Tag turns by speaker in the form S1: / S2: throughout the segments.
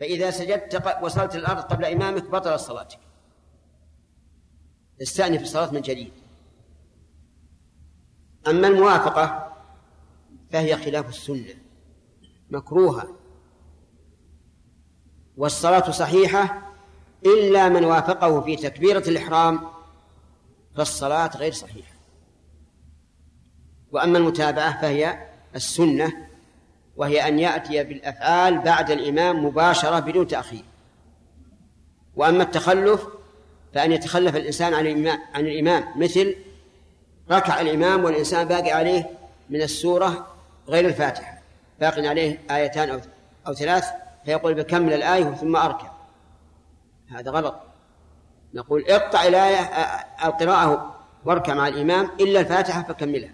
S1: فإذا سجدت وصلت الأرض قبل إمامك بطل صلاتك. استأنف الصلاة من جديد. أما الموافقة فهي خلاف السنة مكروهة. والصلاة صحيحة إلا من وافقه في تكبيرة الإحرام فالصلاة غير صحيحة. وأما المتابعة فهي السنة وهي أن يأتي بالأفعال بعد الإمام مباشرة بدون تأخير. وأما التخلف فأن يتخلف الإنسان عن الإمام, عن الإمام مثل ركع الإمام والإنسان باقي عليه من السورة غير الفاتحة باقي عليه آيتان أو أو ثلاث فيقول بكمل الآية ثم أركع. هذا غلط. نقول اقطع الآية القراءة واركع مع الإمام إلا الفاتحة فكملها.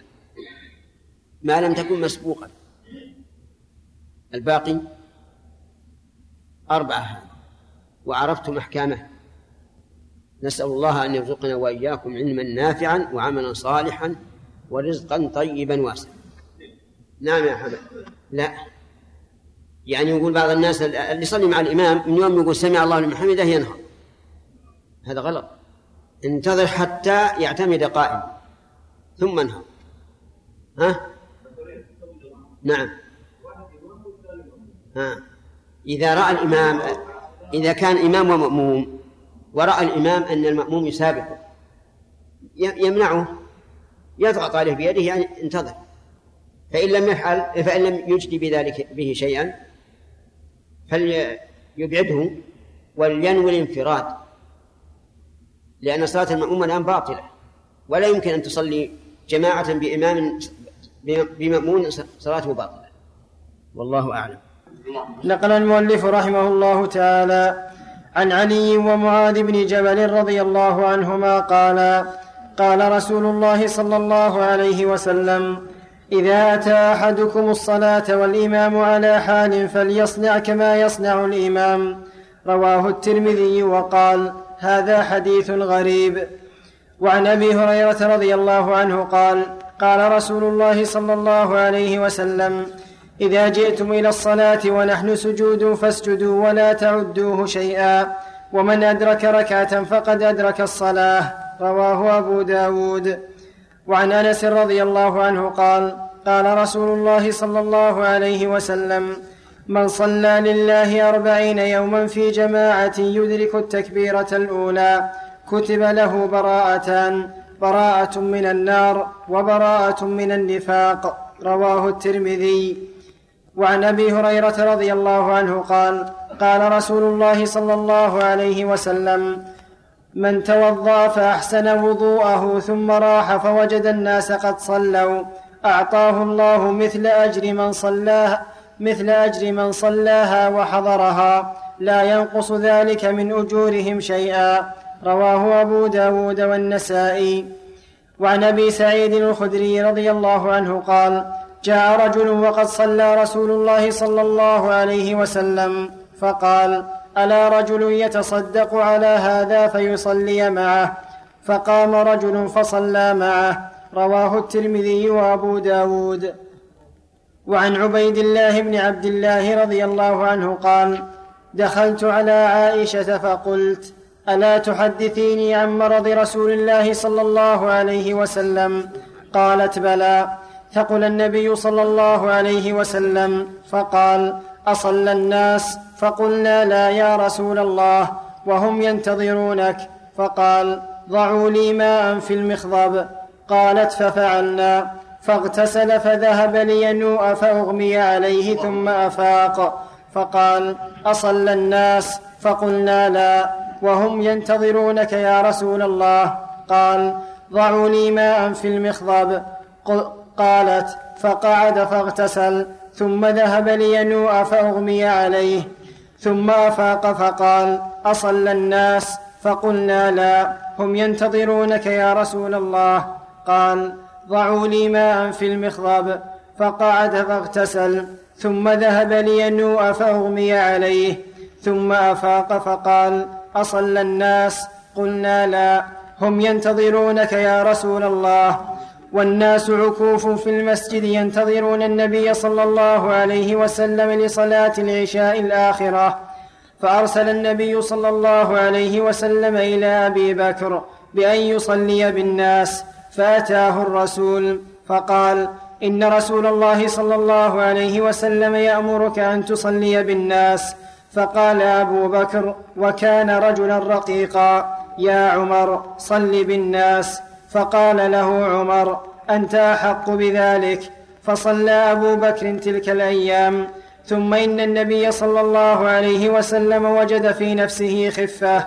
S1: ما لم تكن مسبوقا. الباقي أربعة وعرفتم أحكامه. نسأل الله أن يرزقنا وإياكم علما نافعا وعملا صالحا ورزقا طيبا واسعا. نعم يا حمد لا. يعني يقول بعض الناس اللي يصلي مع الإمام من يوم يقول سمع الله لمن حمده ينهض. هذا غلط. انتظر حتى يعتمد قائم. ثم انهض. ها؟ نعم. ها. إذا رأى الإمام إذا كان إمام ومأموم ورأى الإمام أن المأموم يسابقه يمنعه يضغط عليه بيده يعني انتظر. فإن لم يفعل فإن لم يجدي بذلك به شيئا فليبعده ولينوي الانفراد. لأن صلاة المأموم الآن باطلة. ولا يمكن أن تصلي جماعة بإمام بمأمون صلاته باطلة. والله أعلم.
S2: نقل المؤلف رحمه الله تعالى عن علي ومعاذ بن جبل رضي الله عنهما قال قال رسول الله صلى الله عليه وسلم إذا أتى أحدكم الصلاة والإمام على حال فليصنع كما يصنع الإمام. رواه الترمذي وقال هذا حديث غريب. وعن أبي هريرة رضي الله عنه قال قال رسول الله صلى الله عليه وسلم إذا جئتم إلى الصلاة ونحن سجود فاسجدوا ولا تعدوه شيئا. ومن أدرك ركعة فقد أدرك الصلاة. رواه أبو داود. وعن أنس رضي الله عنه قال قال رسول الله صلى الله عليه وسلم من صلى لله أربعين يوما في جماعة يدرك التكبيرة الأولى كتب له براءتان براءة من النار وبراءة من النفاق. رواه الترمذي. وعن أبي هريرة رضي الله عنه قال قال رسول الله صلى الله عليه وسلم من توضأ فأحسن وضوءه ثم راح فوجد الناس قد صلوا أعطاه الله مثل أجر من صلاها مثل أجر من صلاها وحضرها لا ينقص ذلك من أجورهم شيئا. رواه أبو داود والنسائي. وعن أبي سعيد الخدري رضي الله عنه قال جاء رجل وقد صلى رسول الله صلى الله عليه وسلم فقال ألا رجل يتصدق على هذا فيصلي معه؟ فقام رجل فصلى معه. رواه الترمذي وأبو داود. وعن عبيد الله بن عبد الله رضي الله عنه قال دخلت على عائشة فقلت ألا تحدثيني عن مرض رسول الله صلى الله عليه وسلم؟ قالت بلى. ثقل النبي صلى الله عليه وسلم فقال أصلى الناس؟ فقلنا لا يا رسول الله وهم ينتظرونك. فقال ضعوا لي ماء في المخضب. قالت ففعلنا. فاغتسل فذهب لينوء فأغمي عليه ثم أفاق. فقال أصلى الناس؟ فقلنا لا. وهم ينتظرونك يا رسول الله. قال ضعوا لي ماء في المخضب. قالت فقعد فاغتسل ثم ذهب لينوء فأغمي عليه. ثم أفاق فقال أصلى الناس؟ فقلنا لا هم ينتظرونك يا رسول الله. قال ضعوا لي ماء في المخضب. فقعد فاغتسل ثم ذهب لينوء فأغمي عليه. ثم أفاق فقال أصلى الناس؟ قلنا لا هم ينتظرونك يا رسول الله. والناس عكوف في المسجد ينتظرون النبي صلى الله عليه وسلم لصلاة العشاء الآخرة. فأرسل النبي صلى الله عليه وسلم إلى أبي بكر بأن يصلي بالناس فأتاه الرسول فقال إن رسول الله صلى الله عليه وسلم يأمرك أن تصلي بالناس. فقال أبو بكر وكان رجلا رقيقا يا عمر صل بالناس. فقال له عمر أنت أحق بذلك؟ فصلى أبو بكر تلك الأيام. ثم إن النبي صلى الله عليه وسلم وجد في نفسه خفة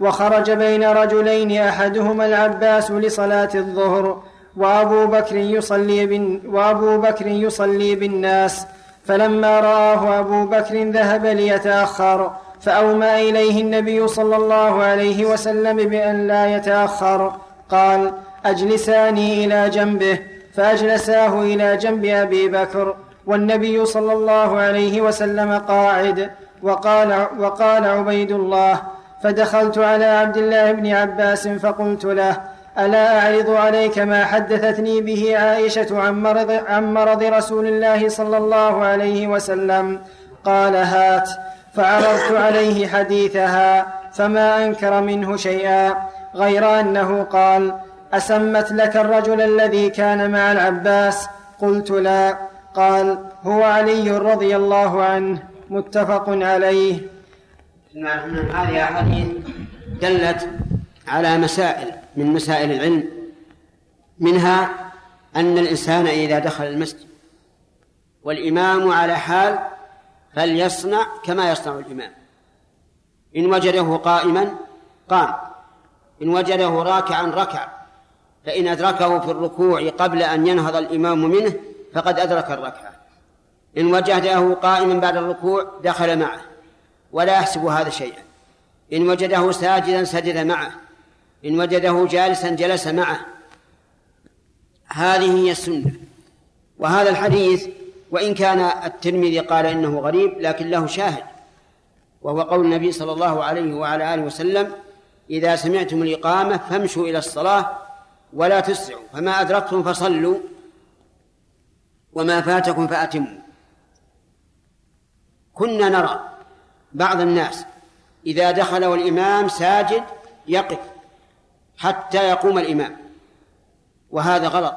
S2: وخرج بين رجلين أحدهما العباس لصلاة الظهر وأبو بكر يصلي بن وأبو بكر يصلي بالناس. فلما رآه أبو بكر ذهب ليتأخر فاومى إليه النبي صلى الله عليه وسلم بأن لا يتأخر. قال أجلساني إلى جنبه فأجلساه إلى جنب أبي بكر والنبي صلى الله عليه وسلم قاعد وقال وقال عبيد الله فدخلت على عبد الله بن عباس فقلت له ألا أعرض عليك ما حدثتني به عائشة عن مرض, عن مرض رسول الله صلى الله عليه وسلم؟ قال هات. فعرضت عليه حديثها فما أنكر منه شيئا غير أنه قال أسمت لك الرجل الذي كان مع العباس؟ قلت لا. قال هو علي رضي الله عنه متفق عليه.
S1: هذه أحاديث دلت على مسائل من مسائل العلم. منها أن الإنسان إذا دخل المسجد والإمام على حال فليصنع كما يصنع الإمام. إن وجده قائما قام إن وجده راكعا ركع. فإن أدركه في الركوع قبل أن ينهض الإمام منه فقد أدرك الركعة. إن وجده قائما بعد الركوع دخل معه ولا يحسب هذا شيئا. إن وجده ساجدا سجد معه إن وجده جالسا جلس معه. هذه هي السنة. وهذا الحديث وإن كان الترمذي قال إنه غريب لكن له شاهد. وهو قول النبي صلى الله عليه وعلى آله وسلم إذا سمعتم الإقامة فامشوا إلى الصلاة ولا تسرعوا فما أدركتم فصلوا وما فاتكم فأتموا. كنا نرى بعض الناس إذا دخل والإمام ساجد يقف حتى يقوم الإمام وهذا غلط.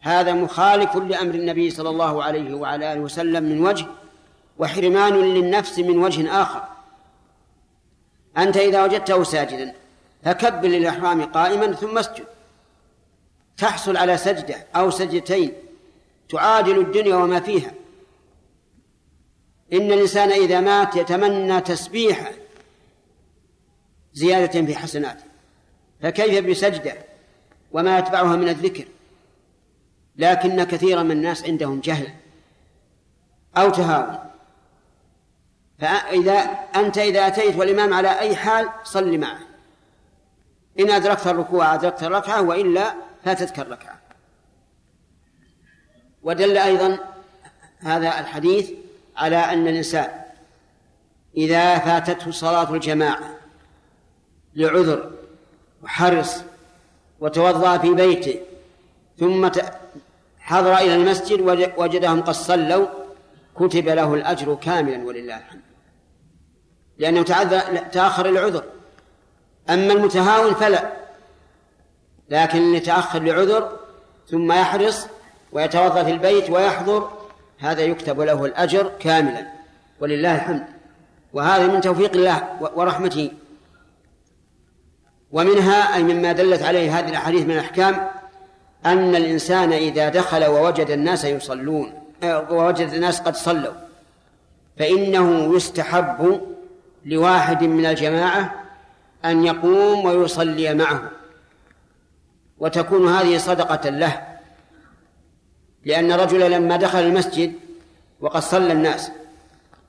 S1: هذا مخالف لأمر النبي صلى الله عليه وعلى آله وسلم من وجه وحرمان للنفس من وجه آخر. أنت إذا وجدته ساجدا فكبر للإحرام قائما ثم اسجد. تحصل على سجدة أو سجدتين تعادل الدنيا وما فيها. إن الإنسان إذا مات يتمنى تسبيحا زيادة في حسناته. فكيف بسجدة وما يتبعها من الذكر؟ لكن كثيرا من الناس عندهم جهل أو تهاون. فإذا أنت إذا أتيت والإمام على أي حال صل معه. إن أدركت الركوع أدركت الركعة وإلا فاتتك الركعة. ودل أيضا هذا الحديث على أن الإنسان إذا فاتته صلاة الجماعة لعذر وحرص وتوضأ في بيته ثم حضر إلى المسجد وجدهم قد صلوا كتب له الأجر كاملا ولله الحمد. لأنه تأخر العذر. أما المتهاون فلا. لكن يتأخر لعذر ثم يحرص ويتوضأ في البيت ويحضر هذا يكتب له الأجر كاملا ولله الحمد. وهذا من توفيق الله ورحمته. ومنها أي مما دلت عليه هذه الأحاديث من الأحكام أن الإنسان إذا دخل ووجد الناس يصلون آه، ووجد الناس قد صلوا فإنه يستحب لواحد من الجماعة أن يقوم ويصلي معه. وتكون هذه صدقة له. لأن رجلا لما دخل المسجد وقد صلى الناس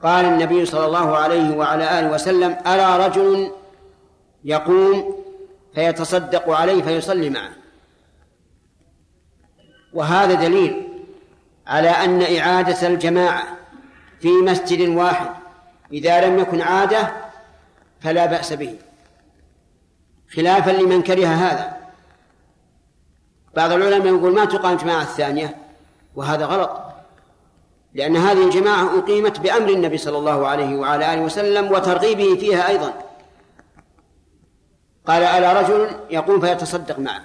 S1: قال النبي صلى الله عليه وعلى آله وسلم أرى رجل يقوم فيتصدق عليه فيصلي معه. وهذا دليل على أن إعادة الجماعة في مسجد واحد إذا لم يكن عادة فلا بأس به. خلافا لمن كره هذا. بعض العلماء يقول ما تقام جماعة الثانية وهذا غلط لأن هذه الجماعة أقيمت بأمر النبي صلى الله عليه وعلى آله وسلم وترغيبه فيها أيضا. قال ألا رجل يقوم فيتصدق معه.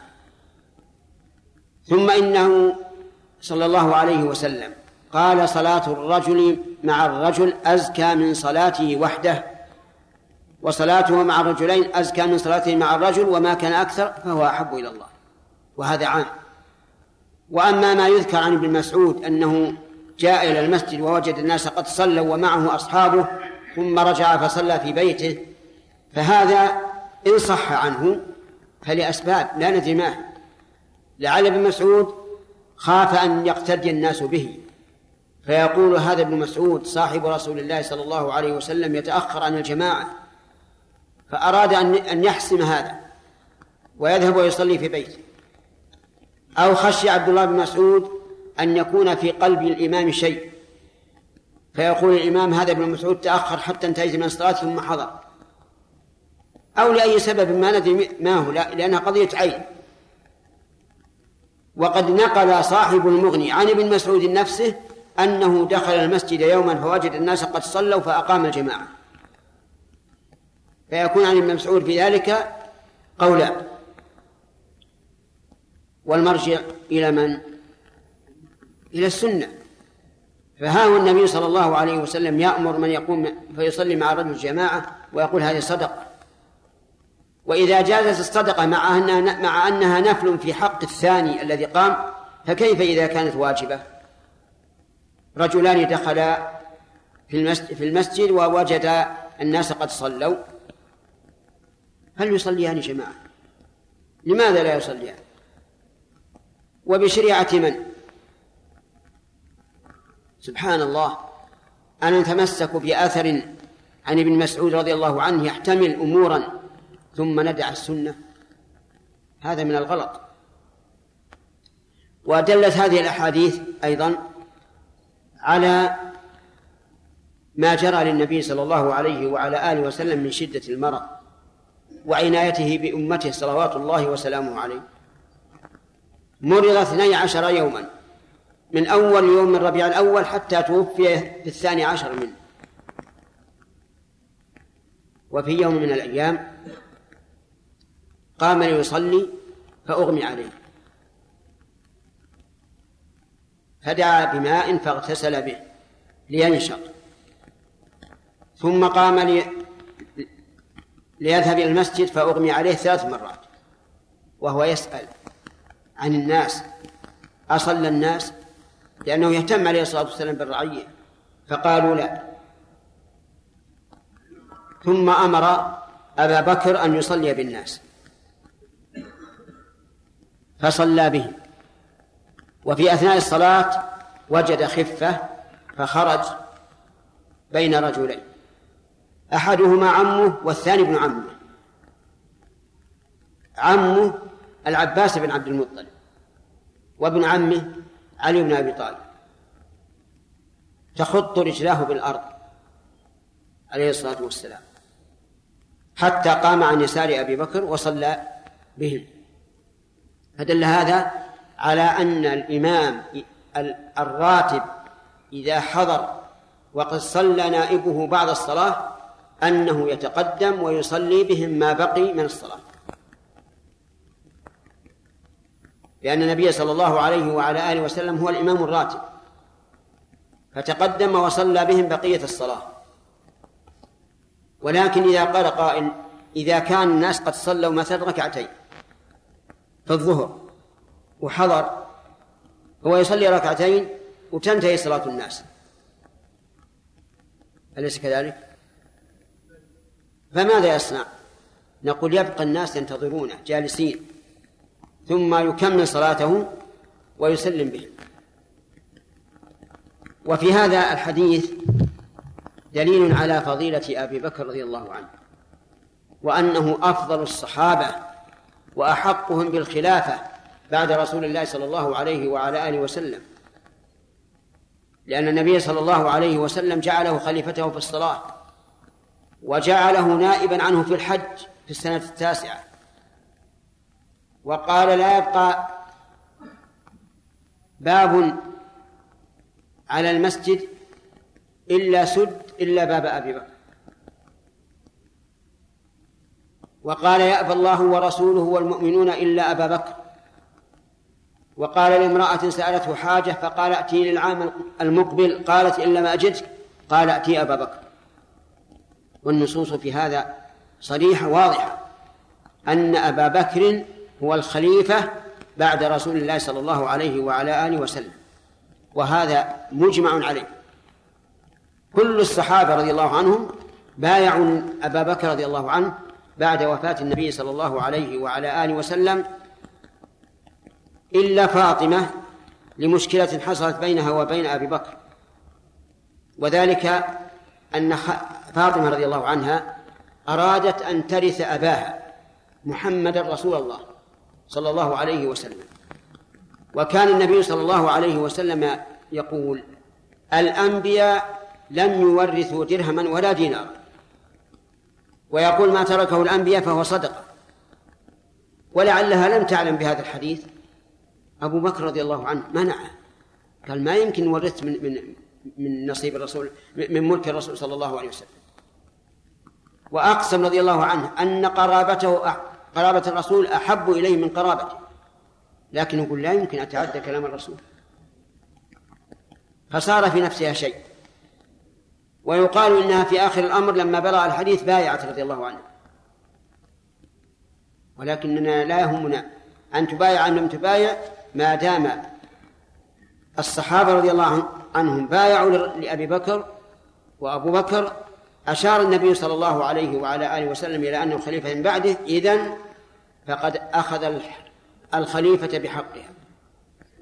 S1: ثم إنه صلى الله عليه وسلم قال صلاة الرجل مع الرجل أزكى من صلاته وحده وصلاته مع الرجلين أزكى من صلاته مع الرجل وما كان أكثر فهو أحب إلى الله. وهذا عام. وأما ما يذكر عن ابن مسعود أنه جاء إلى المسجد ووجد الناس قد صلوا ومعه أصحابه ثم رجع فصلى في بيته فهذا إن صح عنه فلأسباب لا ندري ما لعل ابن مسعود خاف أن يقتدي الناس به. فيقول هذا ابن مسعود صاحب رسول الله صلى الله عليه وسلم يتأخر عن الجماعة فأراد أن يحسم هذا ويذهب ويصلي في بيته. أو خشي عبد الله بن مسعود أن يكون في قلب الإمام شيء. فيقول الإمام هذا ابن مسعود تأخر حتى انتهيت من الصلاة ثم حضر. أو لأي سبب ما ندري ما هو لأنها قضية عين. وقد نقل صاحب المغني عن ابن مسعود نفسه أنه دخل المسجد يوما فوجد الناس قد صلوا فأقام الجماعة. فيكون عن ابن مسعود في ذلك قولان والمرجع إلى من؟ إلى السنة فها هو النبي صلى الله عليه وسلم يأمر من يقوم فيصلي مع الرجل جماعة ويقول هذه صدقة وإذا جازت الصدقة مع أنها مع أنها نفل في حق الثاني الذي قام فكيف إذا كانت واجبة؟ رجلان دخلا في المسجد, في المسجد ووجدا الناس قد صلوا هل يصليان جماعة؟ لماذا لا يصليان؟ وبشريعة من؟ سبحان الله. أن نتمسك بأثر عن ابن مسعود رضي الله عنه يحتمل أمورا ثم ندع السنة. هذا من الغلط. ودلت هذه الأحاديث أيضا على ما جرى للنبي صلى الله عليه وعلى آله وسلم من شدة المرض وعنايته بأمته صلوات الله وسلامه عليه. مرض اثني عشر يوما. من أول يوم من ربيع الأول حتى توفي في الثاني عشر منه وفي يوم من الأيام قام ليصلي فأغمي عليه. فدعا بماء فاغتسل به لينشط. ثم قام لي ليذهب إلى المسجد فأغمي عليه ثلاث مرات وهو يسأل. عن الناس أصلى الناس لأنه يهتم عليه الصلاة والسلام بالرعية فقالوا لا. ثم أمر أبا بكر أن يصلي بالناس فصلى بهم وفي أثناء الصلاة وجد خفة فخرج بين رجلين أحدهما عمه والثاني ابن عمه. عمه العباس بن عبد المطلب وابن عمه علي بن أبي طالب. تخط رجلاه بالأرض عليه الصلاة والسلام حتى قام عن يسار أبي بكر وصلى بهم. فدل هذا على أن الإمام الراتب إذا حضر وقد صلى نائبه بعد الصلاة أنه يتقدم ويصلي بهم ما بقي من الصلاة. لأن النبي صلى الله عليه وعلى آله وسلم هو الإمام الراتب فتقدم وصلى بهم بقية الصلاة ولكن إذا قال قائل إذا كان الناس قد صلوا مثلا ركعتين في الظهر وحضر هو يصلي ركعتين وتنتهي صلاة الناس أليس كذلك؟ فماذا يصنع؟ نقول يبقى الناس ينتظرونه جالسين ثم يكمل صلاته ويسلم بهم وفي هذا الحديث دليل على فضيلة أبي بكر رضي الله عنه وأنه أفضل الصحابة وأحقهم بالخلافة بعد رسول الله صلى الله عليه وعلى آله وسلم. لأن النبي صلى الله عليه وسلم جعله خليفته في الصلاة وجعله نائبا عنه في الحج في السنة التاسعة. وقال لا يبقى باب على المسجد إلا سد إلا باب أبي بكر. وقال يأبى الله ورسوله والمؤمنون إلا أبا بكر. وقال لامرأة سألته حاجة فقال ائتي للعام المقبل. قالت إن لم أجدك قال ائتي أبا بكر. والنصوص في هذا صريحة واضحة أن أبا بكر هو الخليفة بعد رسول الله صلى الله عليه وعلى آله وسلم. وهذا مجمع عليه. كل الصحابة رضي الله عنهم بايعوا أبا بكر رضي الله عنه بعد وفاة النبي صلى الله عليه وعلى آله وسلم إلا فاطمة لمشكلة حصلت بينها وبين أبي بكر. وذلك أن فاطمة رضي الله عنها أرادت أن ترث أباها محمد رسول الله. صلى الله عليه وسلم. وكان النبي صلى الله عليه وسلم يقول الأنبياء لم يورثوا درهما ولا دينارا. ويقول ما تركه الأنبياء فهو صدقة. ولعلها لم تعلم بهذا الحديث. أبو بكر رضي الله عنه منعه. قال ما يمكن ورثت من من من نصيب الرسول من ملك الرسول صلى الله عليه وسلم. وأقسم رضي الله عنه أن قرابته قرابة الرسول أحب إليه من قرابته. لكن يقول لا يمكن أتعدى كلام الرسول. فصار في نفسها شيء. ويقال إنها في آخر الأمر لما بلغ الحديث بايعت رضي الله عنها. ولكننا لا يهمنا أن تبايع أم لم تبايع ما دام الصحابة رضي الله عنهم بايعوا لأبي بكر وأبو بكر أشار النبي صلى الله عليه وعلى آله وسلم إلى أنه خليفة من بعده إذن فقد أخذ الخليفة بحقها.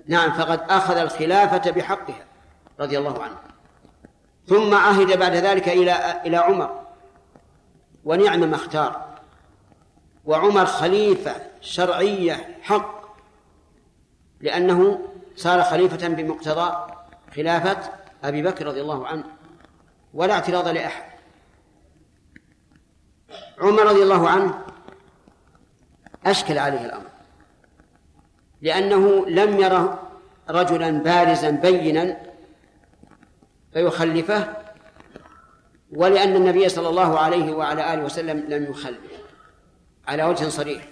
S1: نعم فقد أخذ الخلافة بحقها رضي الله عنه. ثم عهد بعد ذلك إلى إلى عمر. ونعم ما اختار. وعمر خليفة شرعية حق لأنه صار خليفة بمقتضى خلافة أبي بكر رضي الله عنه. ولا اعتراض لأحد. عمر رضي الله عنه أشكل عليه الأمر لأنه لم يره رجلا بارزا بينا فيخلفه ولأن النبي صلى الله عليه وعلى آله وسلم لم يخلف على وجه صريح.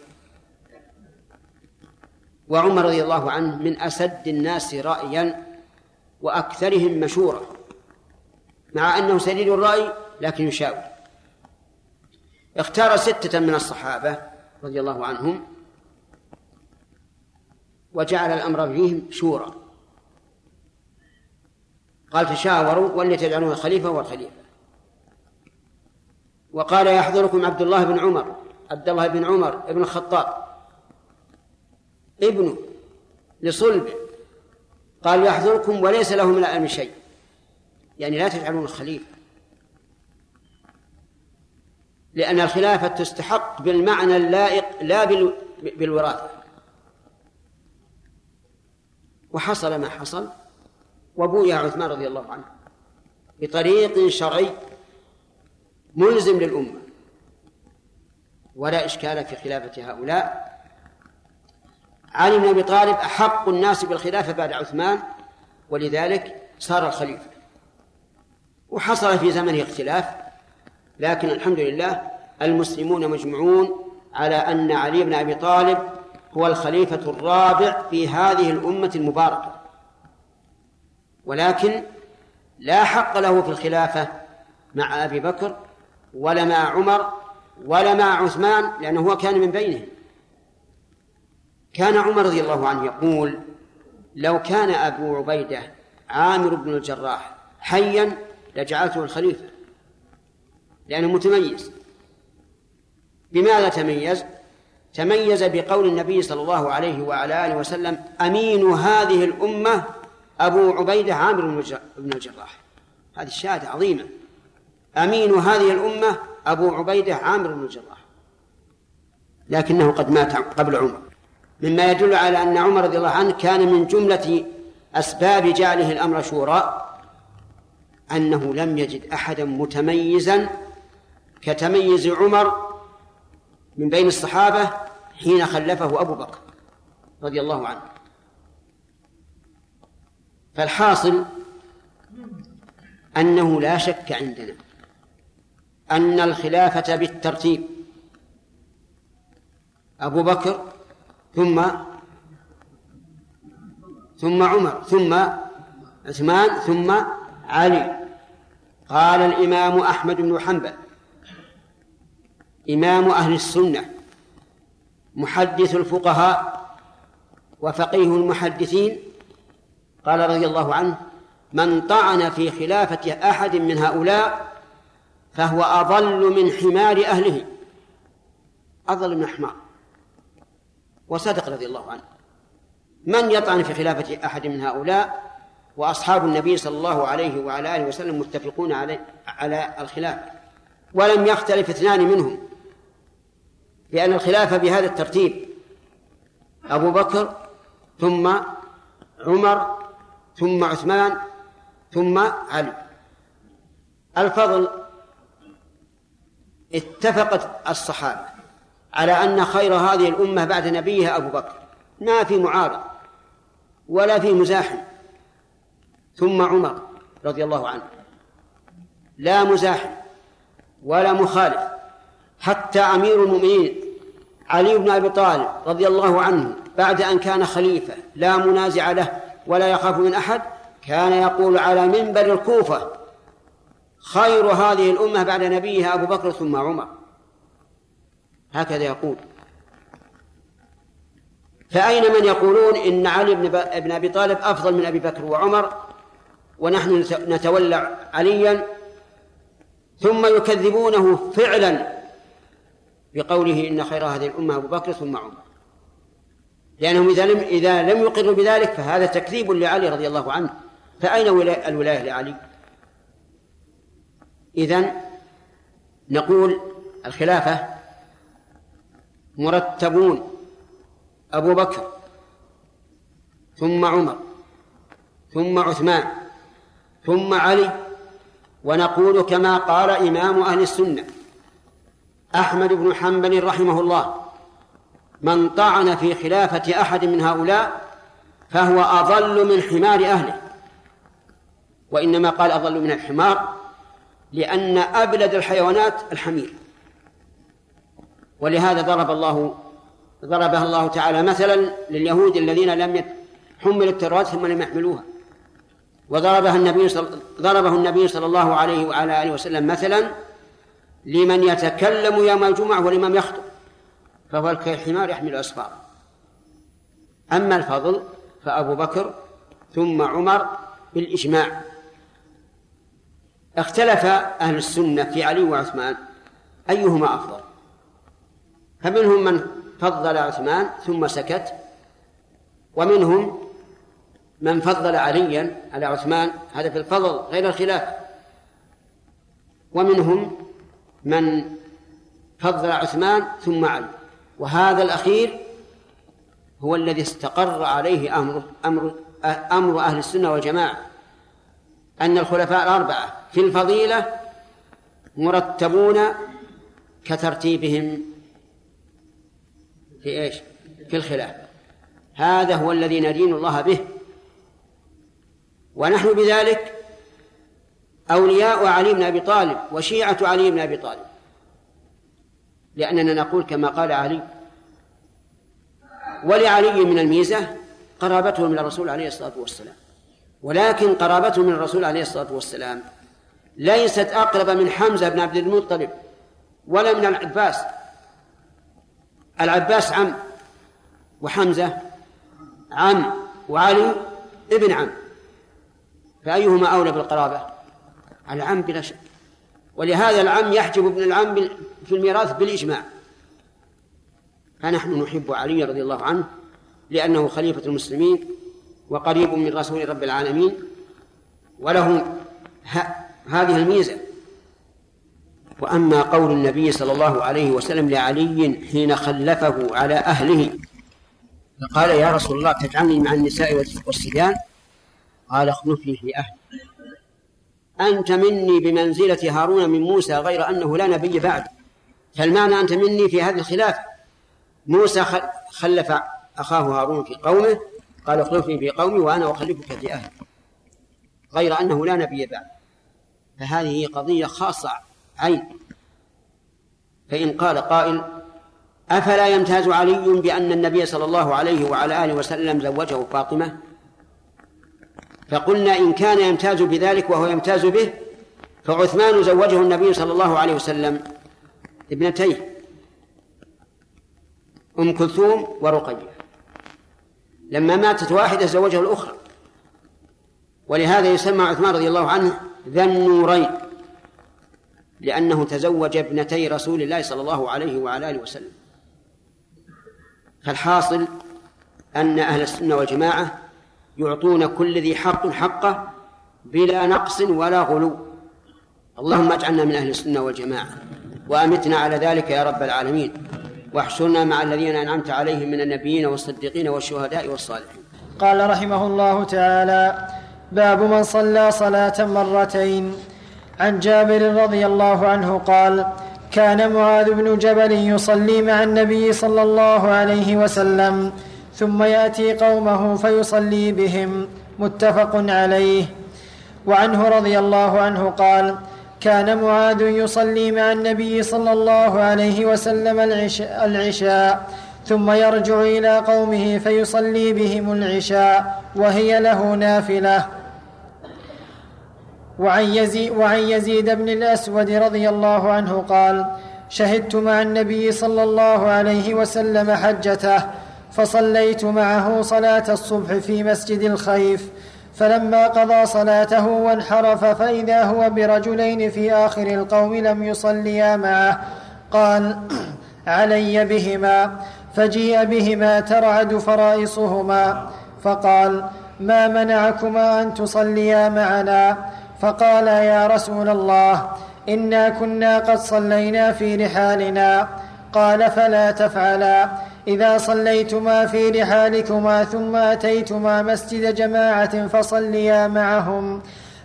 S1: وعمر رضي الله عنه من أسد الناس رأيا وأكثرهم مشورة مع أنه سديد الرأي لكن يشاور. اختار ستة من الصحابة رضي الله عنهم وجعل الأمر فيهم شورى. قال تشاوروا واللي تجعلون الخليفة والخليفة وقال يحضركم عبد الله بن عمر عبد الله بن عمر ابن الخطاب. ابنه لصلبه قال يحضركم وليس له من العلم شيء. يعني لا تجعلون الخليفة لأن الخلافة تستحق بالمعنى اللائق لا بالوراثة. وحصل ما حصل. وبويع عثمان رضي الله عنه بطريق شرعي ملزم للأمة. ولا إشكال في خلافة هؤلاء. علي بن أبي طالب أحق الناس بالخلافة بعد عثمان ولذلك صار الخليفة. وحصل في زمنه اختلاف. لكن الحمد لله المسلمون مجمعون على أن علي بن أبي طالب هو الخليفة الرابع في هذه الأمة المباركة. ولكن لا حق له في الخلافة مع أبي بكر ولا مع عمر ولا مع عثمان لأنه هو كان من بينهم. كان عمر رضي الله عنه يقول لو كان أبو عبيدة عامر بن الجراح حيا لجعلته الخليفة. لأنه متميز. بماذا تميز؟ تميز بقول النبي صلى الله عليه وعلى آله وسلم أمين هذه الأمة أبو عبيدة عامر بن الجراح. هذه الشهادة عظيمة. أمين هذه الأمة أبو عبيدة عامر بن الجراح. لكنه قد مات قبل عمر. مما يدل على أن عمر رضي الله عنه كان من جملة أسباب جعله الأمر شورى أنه لم يجد أحدا متميزا كتميز عمر من بين الصحابة حين خلفه أبو بكر رضي الله عنه. فالحاصل أنه لا شك عندنا أن الخلافة بالترتيب. أبو بكر ثم ثم عمر ثم عثمان ثم علي. قال الإمام أحمد بن حنبل إمام أهل السنة محدث الفقهاء وفقيه المحدثين. قال رضي الله عنه من طعن في خلافة أحد من هؤلاء فهو أضل من حمار أهله. أضل من حمار. وصدق رضي الله عنه. من يطعن في خلافة أحد من هؤلاء وأصحاب النبي صلى الله عليه وعلى آله وسلم متفقون على على الخلافة ولم يختلف اثنان منهم لأن الخلافة بهذا الترتيب. أبو بكر ثم عمر ثم عثمان ثم علي. الفضل اتفقت الصحابة على أن خير هذه الأمة بعد نبيها أبو بكر. ما في معارض ولا في مزاحم. ثم عمر رضي الله عنه. لا مزاحم ولا مخالف. حتى أمير المؤمنين علي بن أبي طالب رضي الله عنه بعد أن كان خليفة لا منازع له ولا يخاف من أحد كان يقول على منبر الكوفة خير هذه الأمة بعد نبيها أبو بكر ثم عمر. هكذا يقول. فأين من يقولون إن علي بن أبي طالب أفضل من أبي بكر وعمر ونحن نتولى عليا؟ ثم يكذبونه فعلا. بقوله إن خير هذه الأمة أبو بكر ثم عمر. لأنهم إذا لم إذا لم يقروا بذلك فهذا تكذيب لعلي رضي الله عنه. فأين الولاية لعلي؟ إذن نقول الخلافة مرتبون أبو بكر ثم عمر ثم عثمان ثم علي. ونقول كما قال إمام أهل السنة أحمد بن حنبل رحمه الله. من طعن في خلافة أحد من هؤلاء فهو أضل من حمار أهله. وإنما قال أضل من الحمار لأن أبلد الحيوانات الحمير. ولهذا ضرب الله ضربها الله تعالى مثلا لليهود الذين لم حملوا التوراة ثم لم يحملوها. وضربها النبي صل... ضربه النبي صلى الله عليه وعلى آله وسلم مثلا لمن يتكلم يوم الجمعة ولمن يخطب فهو كالحمار يحمل أسفار أما الفضل فأبو بكر ثم عمر بالإجماع. اختلف أهل السنة في علي وعثمان أيهما أفضل؟ فمنهم من فضل عثمان ثم سكت ومنهم من فضل عليا على عثمان هذا في الفضل غير الخلاف. ومنهم من فضل عثمان ثم علي. وهذا الأخير هو الذي استقر عليه أمر أمر أمر أهل السنة والجماعة. أن الخلفاء الأربعة في الفضيلة مرتبون كترتيبهم في إيش؟ في الخلاف. هذا هو الذي ندين الله به. ونحن بذلك أولياء علي بن أبي طالب وشيعة علي بن أبي طالب. لأننا نقول كما قال علي ولعلي من الميزة قرابته من الرسول عليه الصلاة والسلام. ولكن قرابته من الرسول عليه الصلاة والسلام ليست أقرب من حمزة بن عبد المطلب ولا من العباس. العباس عم وحمزة عم وعلي ابن عم. فأيهما أولى بالقرابة؟ العم بلا شك. ولهذا العم يحجب ابن العم في الميراث بالإجماع. فنحن نحب علي رضي الله عنه لأنه خليفة المسلمين وقريب من رسول رب العالمين وله هذه الميزة. وأما قول النبي صلى الله عليه وسلم لعلي حين خلفه على أهله فقال يا رسول الله تجعلني مع النساء والصبيان قال اخلفني في أهلي. أنت مني بمنزلة هارون من موسى غير أنه لا نبي بعد. فالمعنى أنت مني في هذه الخلاف. موسى خلف أخاه هارون في قومه قال اخلفني في قومي وأنا أخلفك في أهلي. غير أنه لا نبي بعد. فهذه قضية خاصة عين فإن قال قائل أفلا يمتاز علي بأن النبي صلى الله عليه وعلى آله وسلم زوجه فاطمة؟ فقلنا إن كان يمتاز بذلك وهو يمتاز به فعثمان زوجه النبي صلى الله عليه وسلم. ابنتيه أم كلثوم ورقية. لما ماتت واحدة زوجها الأخرى. ولهذا يسمى عثمان رضي الله عنه ذا النورين لأنه تزوج ابنتي رسول الله صلى الله عليه وعلى آله وسلم. فالحاصل أن أهل السنة والجماعة يعطون كل ذي حق حقه بلا نقص ولا غلو. اللهم اجعلنا من أهل السنة والجماعة وأمتنا على ذلك يا رب العالمين واحشرنا مع الذين أنعمت عليهم من النبيين والصديقين والشهداء والصالحين.
S2: قال رحمه الله تعالى باب من صلى صلاة مرتين. عن جابر رضي الله عنه قال كان معاذ بن جبل يصلي مع النبي صلى الله عليه وسلم ثم يأتي قومه فيصلي بهم متفق عليه. وعنه رضي الله عنه قال كان معاذ يصلي مع النبي صلى الله عليه وسلم العشاء, ثم يرجع إلى قومه فيصلي بهم العشاء وهي له نافلة. وعن يزيد, وعن يزيد بن الأسود رضي الله عنه قال شهدت مع النبي صلى الله عليه وسلم حجته فصليت معه صلاة الصبح في مسجد الخيف فلما قضى صلاته وانحرف فإذا هو برجلين في آخر القوم لم يصليا معه قال علي بهما فجيء بهما ترعد فرائصهما فقال ما منعكما أن تصليا معنا؟ فقالا يا رسول الله إنا كنا قد صلينا في رحالنا قال فلا تفعلا. إذا صليتما في رحالكما ثم أتيتما مسجد جماعة فصليا معهم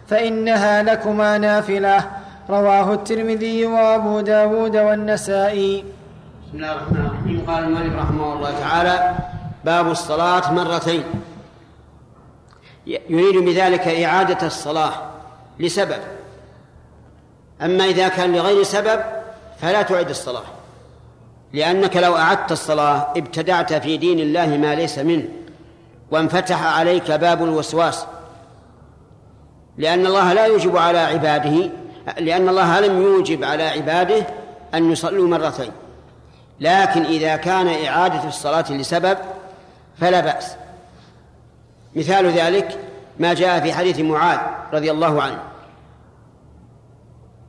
S2: فإنها لكما نافلة. رواه الترمذي وأبو داود والنسائي.
S1: بسم الله الرحمن الرحيم. قال المؤلف رحمه الله تعالى باب الصلاة مرتين. يريد بذلك إعادة الصلاة لسبب. أما إذا كان لغير سبب فلا تعد الصلاة. لأنك لو أعدت الصلاة ابتدعت في دين الله ما ليس منه وانفتح عليك باب الوسواس. لأن الله لا يوجب على عباده لأن الله لم يوجب على عباده أن يصلوا مرتين. لكن إذا كان إعادة الصلاة لسبب فلا بأس. مثال ذلك ما جاء في حديث معاذ رضي الله عنه.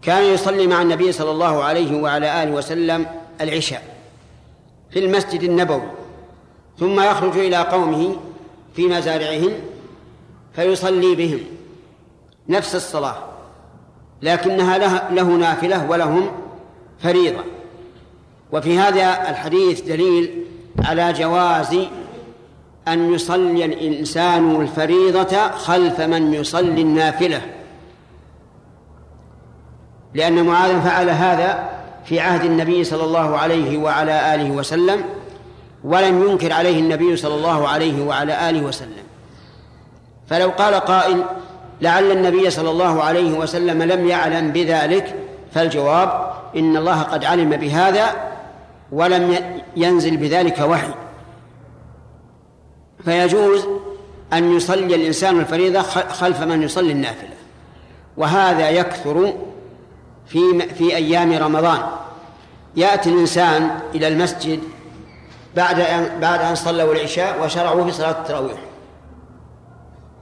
S1: كان يصلي مع النبي صلى الله عليه وعلى آله وسلم العشاء. في المسجد النبوي ثم يخرج إلى قومه في مزارعهم فيصلي بهم نفس الصلاة لكنها له نافلة ولهم فريضة. وفي هذا الحديث دليل على جواز أن يصلي الإنسان الفريضة خلف من يصلي النافلة. لأن معاذ فعل هذا في عهد النبي صلى الله عليه وعلى آله وسلم ولم ينكر عليه النبي صلى الله عليه وعلى آله وسلم. فلو قال قائل لعل النبي صلى الله عليه وسلم لم يعلم بذلك فالجواب إن الله قد علم بهذا ولم ينزل بذلك وحي فيجوز أن يصلي الإنسان الفريضة خلف من يصلي النافلة وهذا يكثر في في أيام رمضان. يأتي الإنسان إلى المسجد بعد أن بعد أن صلوا العشاء وشرعوا في صلاة التراويح.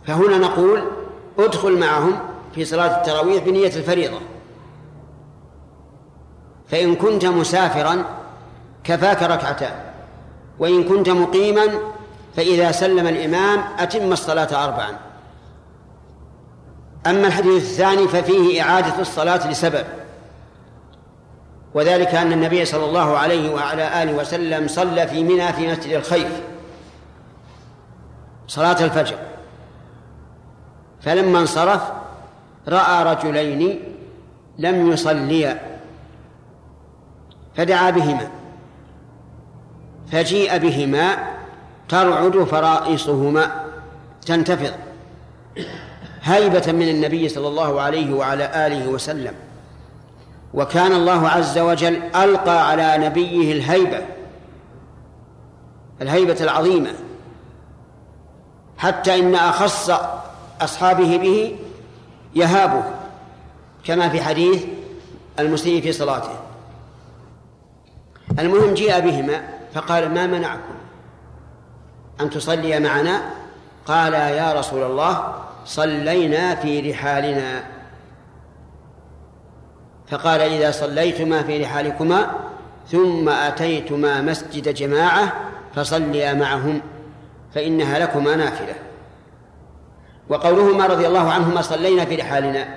S1: فهنا نقول ادخل معهم في صلاة التراويح بنية الفريضة. فإن كنت مسافرا كفاك ركعتان وإن كنت مقيما فإذا سلم الإمام أتم الصلاة أربعا. أما الحديث الثاني ففيه إعادة الصلاة لسبب وذلك أن النبي صلى الله عليه وعلى آله وسلم صلى في منى في مسجد الخيف صلاة الفجر. فلما انصرف رأى رجلين لم يصليا فدعا بهما فجيء بهما ترعد فرائصهما تنتفض. هيبة من النبي صلى الله عليه وعلى آله وسلم. وكان الله عز وجل ألقى على نبيه الهيبة الهيبة العظيمة حتى إن أخص أصحابه به يهابه كما في حديث المسيء في صلاته. المهم جيء بهما فقال ما منعكم أن تصلي معنا؟ قال يا رسول الله صلينا في رحالنا. فقال إذا صليتما في رحالكما ثم أتيتما مسجد جماعة فصليا معهم فإنها لكما نافلة. وقولهما رضي الله عنهما صلينا في رحالنا.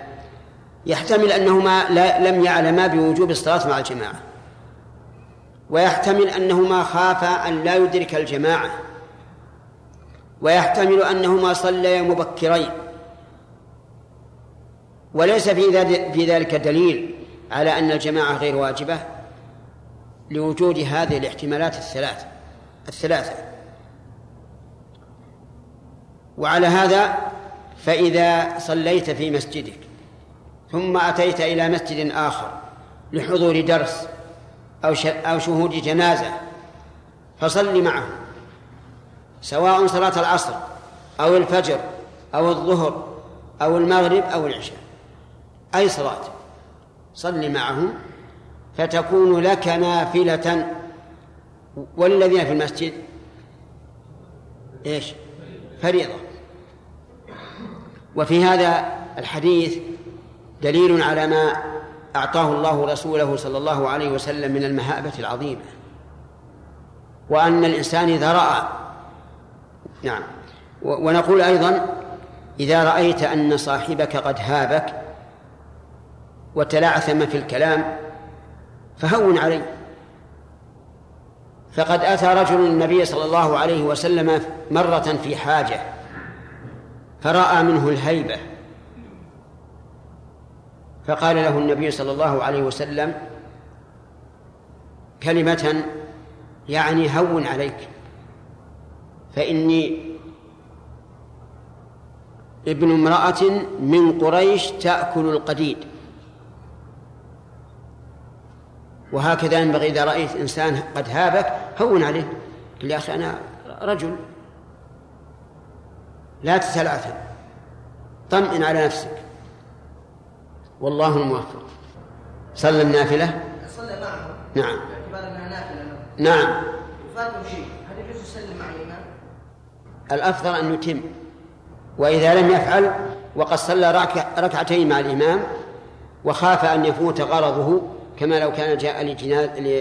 S1: يحتمل أنهما لا لم يعلما بوجوب الصلاة مع الجماعة. ويحتمل أنهما خافا أن لا يدرك الجماعة. ويحتمل أنهما صليا مبكرين. وليس في ذلك دليل على أن الجماعة غير واجبة لوجود هذه الاحتمالات الثلاث الثلاثة. وعلى هذا فإذا صليت في مسجدك ثم أتيت إلى مسجد آخر لحضور درس أو أو شهود جنازة فصل معهم سواء صلاة العصر أو الفجر أو الظهر أو المغرب أو العشاء. أي صلاة؟ صل معهم فتكون لك نافلة. وللذين في المسجد؟ إيش؟ فريضة. وفي هذا الحديث دليل على ما أعطاه الله رسوله صلى الله عليه وسلم من المهابة العظيمة وأن الإنسان إذا رأى نعم. ونقول أيضا إذا رأيت أن صاحبك قد هابك وتلعثم في الكلام فهون عليه فقد أتى رجل النبي صلى الله عليه وسلم مرة في حاجة فرأى منه الهيبة. فقال له النبي صلى الله عليه وسلم كلمة يعني هون عليك. فإني ابن امرأة من قريش تأكل القديد. وهكذا ينبغي إذا رأيت إنسان قد هابك هون عليه قل يا أخي أنا رجل. لا تتلعثم طمئن على نفسك. والله الموفق. صلى النافلة؟
S3: صلى معه.
S1: نعم.
S3: باعتبار انها نافلة.
S1: نعم.
S3: فاته شيء هل يجوز يسلم مع الامام؟
S1: الأفضل أن يتم. وإذا لم يفعل وقد صلى ركعتين مع الإمام وخاف أن يفوت غرضه كما لو كان جاء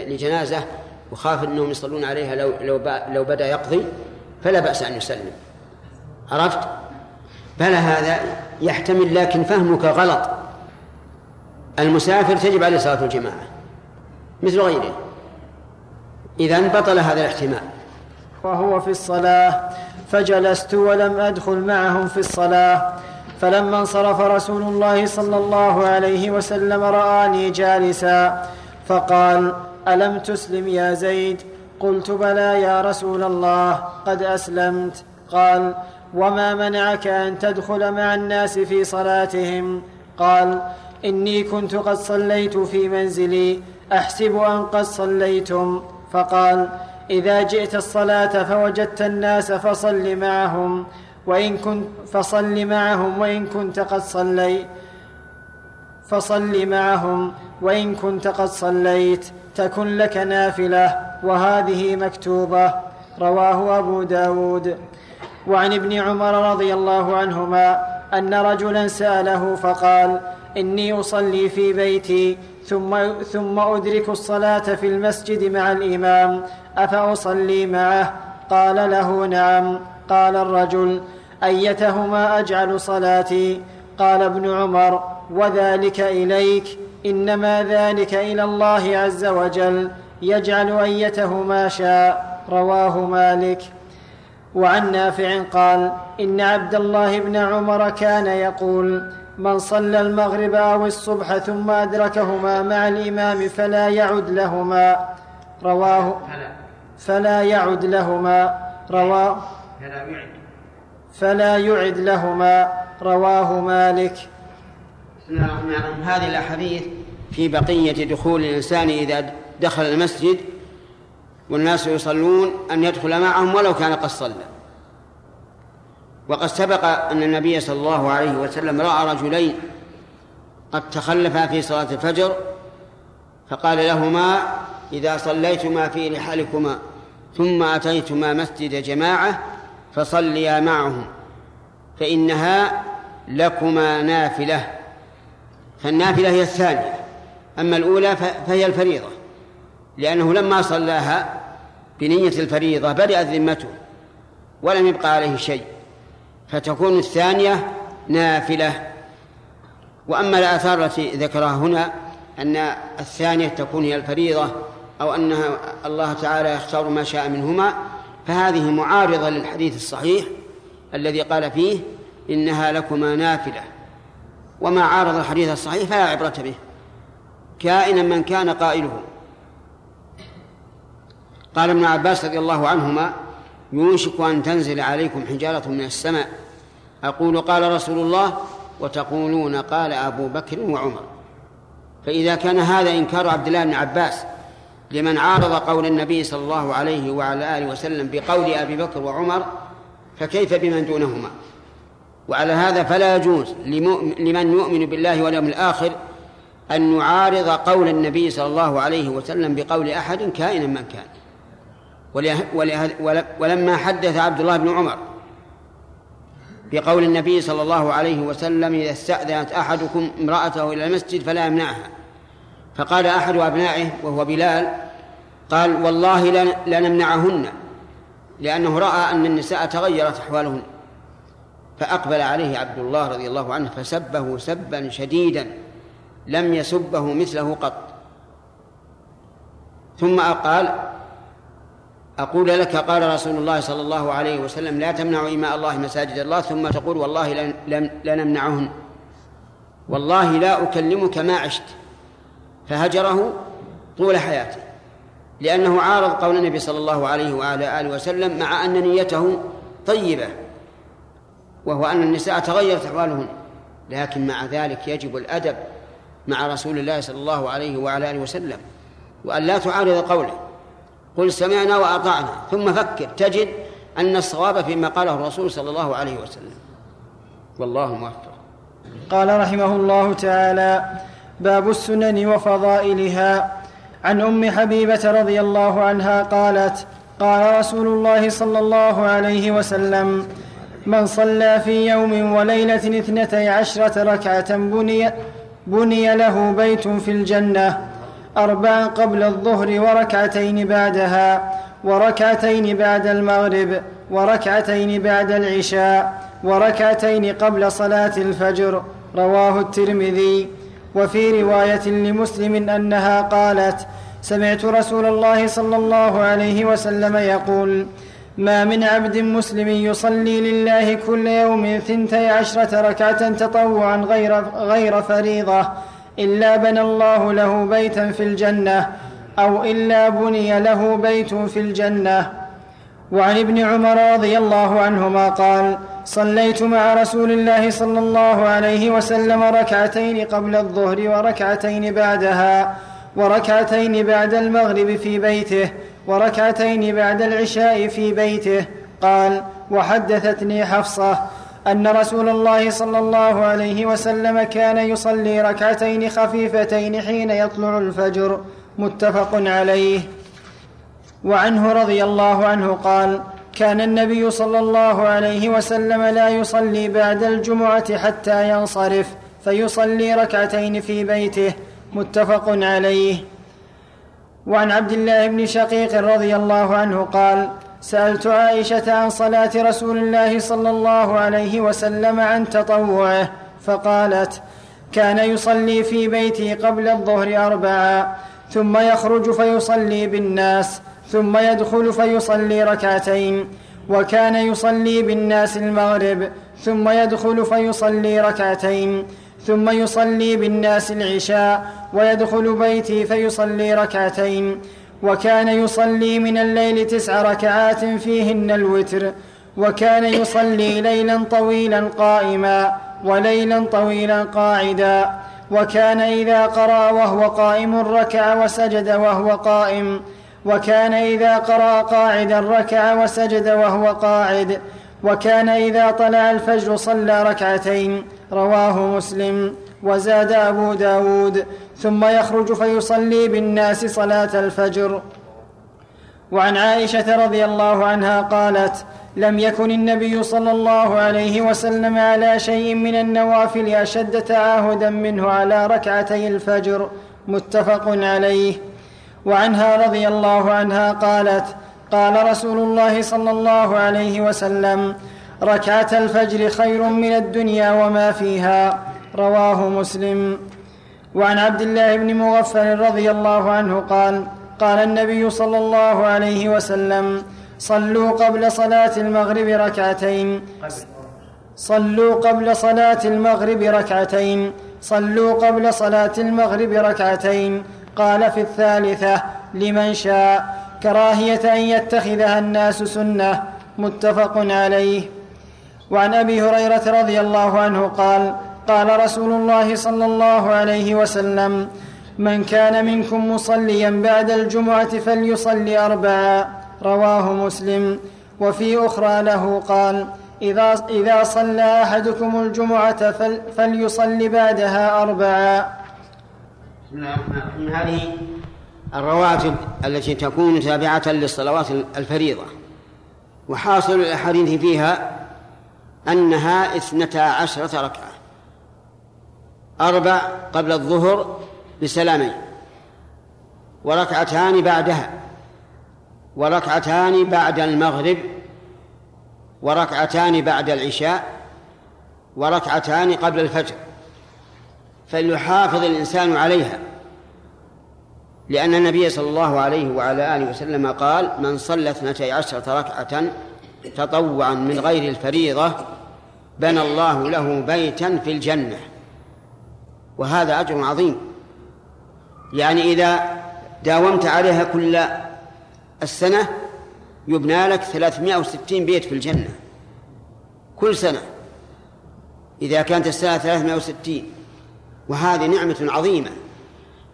S1: لجنازة وخاف أنهم يصلون عليها لو لو لو بدا يقضي فلا بأس أن يسلم. عرفت؟ بلى هذا يحتمل لكن فهمك غلط. المسافر تجب عليه صلاة الجماعة مثل غيره. إذا بطل هذا الاحتمال.
S2: وهو في الصلاة. فجلست ولم أدخل معهم في الصلاة فلما انصرف رسول الله صلى الله عليه وسلم رآني جالسا فقال ألم تسلم يا زيد؟ قلت بلى يا رسول الله قد أسلمت. قال وما منعك أن تدخل مع الناس في صلاتهم؟ قال إني كنت قد صليت في منزلي أحسب أن قد صليتم. فقال إذا جئت الصلاة فوجدت الناس فصل معهم وإن كنت فصل معهم وإن كنت قد صليت. فصل معهم وإن كنت قد صليت. تكن لك نافلة وهذه مكتوبة. رواه أبو داود. وعن ابن عمر رضي الله عنهما أن رجلا سأله فقال إني أصلي في بيتي ثم, ثم أدرك الصلاة في المسجد مع الإمام أفأصلي معه؟ قال له نعم. قال الرجل أيتهما أجعل صلاتي؟ قال ابن عمر وذلك إليك إنما ذلك إلى الله عز وجل يجعل أيتهما شاء. رواه مالك. وعن نافع قال إن عبد الله بن عمر كان يقول من صلى المغرب أو الصبح ثم أدركهما مع الإمام فلا يعد لهما. رواه فلا يعد لهما رواه فلا يعد لهما رواه مالك.
S1: بسم الله الرحمن الرحيم. هذه الأحاديث في بقية دخول الإنسان إذا دخل المسجد والناس يصلون أن يدخل معهم ولو كان قد صلى. وقد سبق أن النبي صلى الله عليه وسلم رأى رجلين قد تخلفا في صلاة الفجر فقال لهما إذا صليتما في رحالكما ثم أتيتما مسجد جماعة فصليا معهم فإنها لكما نافلة. فالنافلة هي الثانية أما الأولى فهي الفريضة لأنه لما صلاها بنية الفريضة بدأت ذمته ولم يبقى عليه شيء فتكون الثانية نافلة. وأما الآثار التي ذكرها هنا أن الثانية تكون هي الفريضة أو أنها الله تعالى يختار ما شاء منهما فهذه معارضة للحديث الصحيح الذي قال فيه إنها لكما نافلة. وما عارض الحديث الصحيح فلا عبرة به. كائنا من كان قائله. قال ابن عباس رضي الله عنهما يوشك أن تنزل عليكم حجارة من السماء. أقول قال رسول الله. وتقولون قال أبو بكر وعمر. فإذا كان هذا إنكار عبد الله بن عباس لمن عارض قول النبي صلى الله عليه وعلى آله وسلم بقول أبي بكر وعمر فكيف بمن دونهما؟ وعلى هذا فلا يجوز لمن يؤمن بالله واليوم الآخر أن يعارض قول النبي صلى الله عليه وسلم بقول أحد كائنا من كان. ولما حدث عبد الله بن عمر بقول النبي صلى الله عليه وسلم إذا استأذنت أحدكم امرأته إلى المسجد فلا يمنعها. فقال أحد أبنائه وهو بلال قال والله لنمنعهن لأنه رأى أن النساء تغيرت أحوالهن. فأقبل عليه عبد الله رضي الله عنه فسبه سبا شديدا لم يسبه مثله قط. ثم قال أقول لك قال رسول الله صلى الله عليه وسلم لا تمنعوا إماء الله مساجد الله ثم تقول والله لنمنعهن. والله لا أكلمك ما عشت. فهجره طول حياته لأنه عارض قول النبي صلى الله عليه وعلى آله وسلم مع أن نيته طيبة وهو أن النساء تغيرت أحوالهن لكن مع ذلك يجب الأدب مع رسول الله صلى الله عليه وعلى آله وسلم وأن لا تعارض قوله قل سمعنا وأطعنا ثم فكر تجد أن الصواب فيما قاله الرسول صلى الله عليه وسلم. والله موفق.
S2: قال رحمه الله تعالى باب السنن وفضائلها. عن أم حبيبة رضي الله عنها قالت قال رسول الله صلى الله عليه وسلم من صلى في يوم وليلة اثنتي عشرة ركعة بني, بني له بيت في الجنة اربعا قبل الظهر وركعتين بعدها وركعتين بعد المغرب وركعتين بعد العشاء وركعتين قبل صلاة الفجر. رواه الترمذي. وفي رواية لمسلم أنها قالت سمعت رسول الله صلى الله عليه وسلم يقول ما من عبد مسلم يصلي لله كل يوم ثنتي عشرة ركعة تطوعا غير, غير فريضة إلا بنى الله له بيتا في الجنة أو إلا بني له بيت في الجنة. وعن ابن عمر رضي الله عنهما قال صليت مع رسول الله صلى الله عليه وسلم ركعتين قبل الظهر وركعتين بعدها وركعتين بعد المغرب في بيته وركعتين بعد العشاء في بيته. قال وحدثتني حفصة أن رسول الله صلى الله عليه وسلم كان يصلي ركعتين خفيفتين حين يطلع الفجر. متفق عليه. وعنه رضي الله عنه قال كان النبي صلى الله عليه وسلم لا يصلي بعد الجمعة حتى ينصرف فيصلي ركعتين في بيته متفق عليه. وعن عبد الله بن شقيق رضي الله عنه قال سألت عائشة عن صلاة رسول الله صلى الله عليه وسلم عن تطوعه فقالت كان يصلي في بيتي قبل الظهر اربعا ثم يخرج فيصلي بالناس. ثم يدخل فيصلي ركعتين وكان يصلي بالناس المغرب ثم يدخل فيصلي ركعتين ثم يصلي بالناس العشاء ويدخل بيتي فيصلي ركعتين وكان يصلي من الليل تسع ركعات فيهن الوتر وكان يصلي ليلا طويلا قائما وليلا طويلا قاعدا وكان إذا قرأ وهو قائم ركع وسجد وهو قائم. وكان إذا قرأ قاعدا ركع وسجد وهو قاعد وكان إذا طلع الفجر صلى ركعتين رواه مسلم وزاد أبو داود ثم يخرج فيصلي بالناس صلاة الفجر. وعن عائشة رضي الله عنها قالت لم يكن النبي صلى الله عليه وسلم على شيء من النوافل أشد تعاهدا منه على ركعتي الفجر متفق عليه. وعنها رضي الله عنها قالت قال رسول الله صلى الله عليه وسلم ركعة الفجر خير من الدنيا وما فيها رواه مسلم. وعن عبد الله بن مغفل رضي الله عنه قال قال النبي صلى الله عليه وسلم صلوا قبل صلاة المغرب ركعتين. صلوا قبل صلاة المغرب ركعتين. صلوا قبل صلاة المغرب ركعتين. قال في الثالثة لمن شاء. كراهية أن يتخذها الناس سنة. متفق عليه. وعن أبي هريرة رضي الله عنه قال قال رسول الله صلى الله عليه وسلم من كان منكم مصليا بعد الجمعة فليصلي أربعا رواه مسلم. وفي أخرى له قال إذا, إذا صلى أحدكم الجمعة فل فليصلي بعدها أربعا
S1: من هذه الرواتب التي تكون تابعة للصلوات الفريضة. وحاصل الأحاديث فيها أنها اثنتا عشرة ركعة. أربع قبل الظهر بسلامين. وركعتان بعدها. وركعتان بعد المغرب. وركعتان بعد العشاء. وركعتان قبل الفجر. فليحافظ الإنسان عليها. لأن النبي صلى الله عليه وعلى آله وسلم قال من صلى اثنتي عشرة ركعة تطوعا من غير الفريضة بنى الله له بيتا في الجنة. وهذا أجر عظيم. يعني إذا داومت عليها كل السنة يبنى لك 360 بيت في الجنة. كل سنة. إذا كانت السنة 360 وهذه نعمة عظيمة.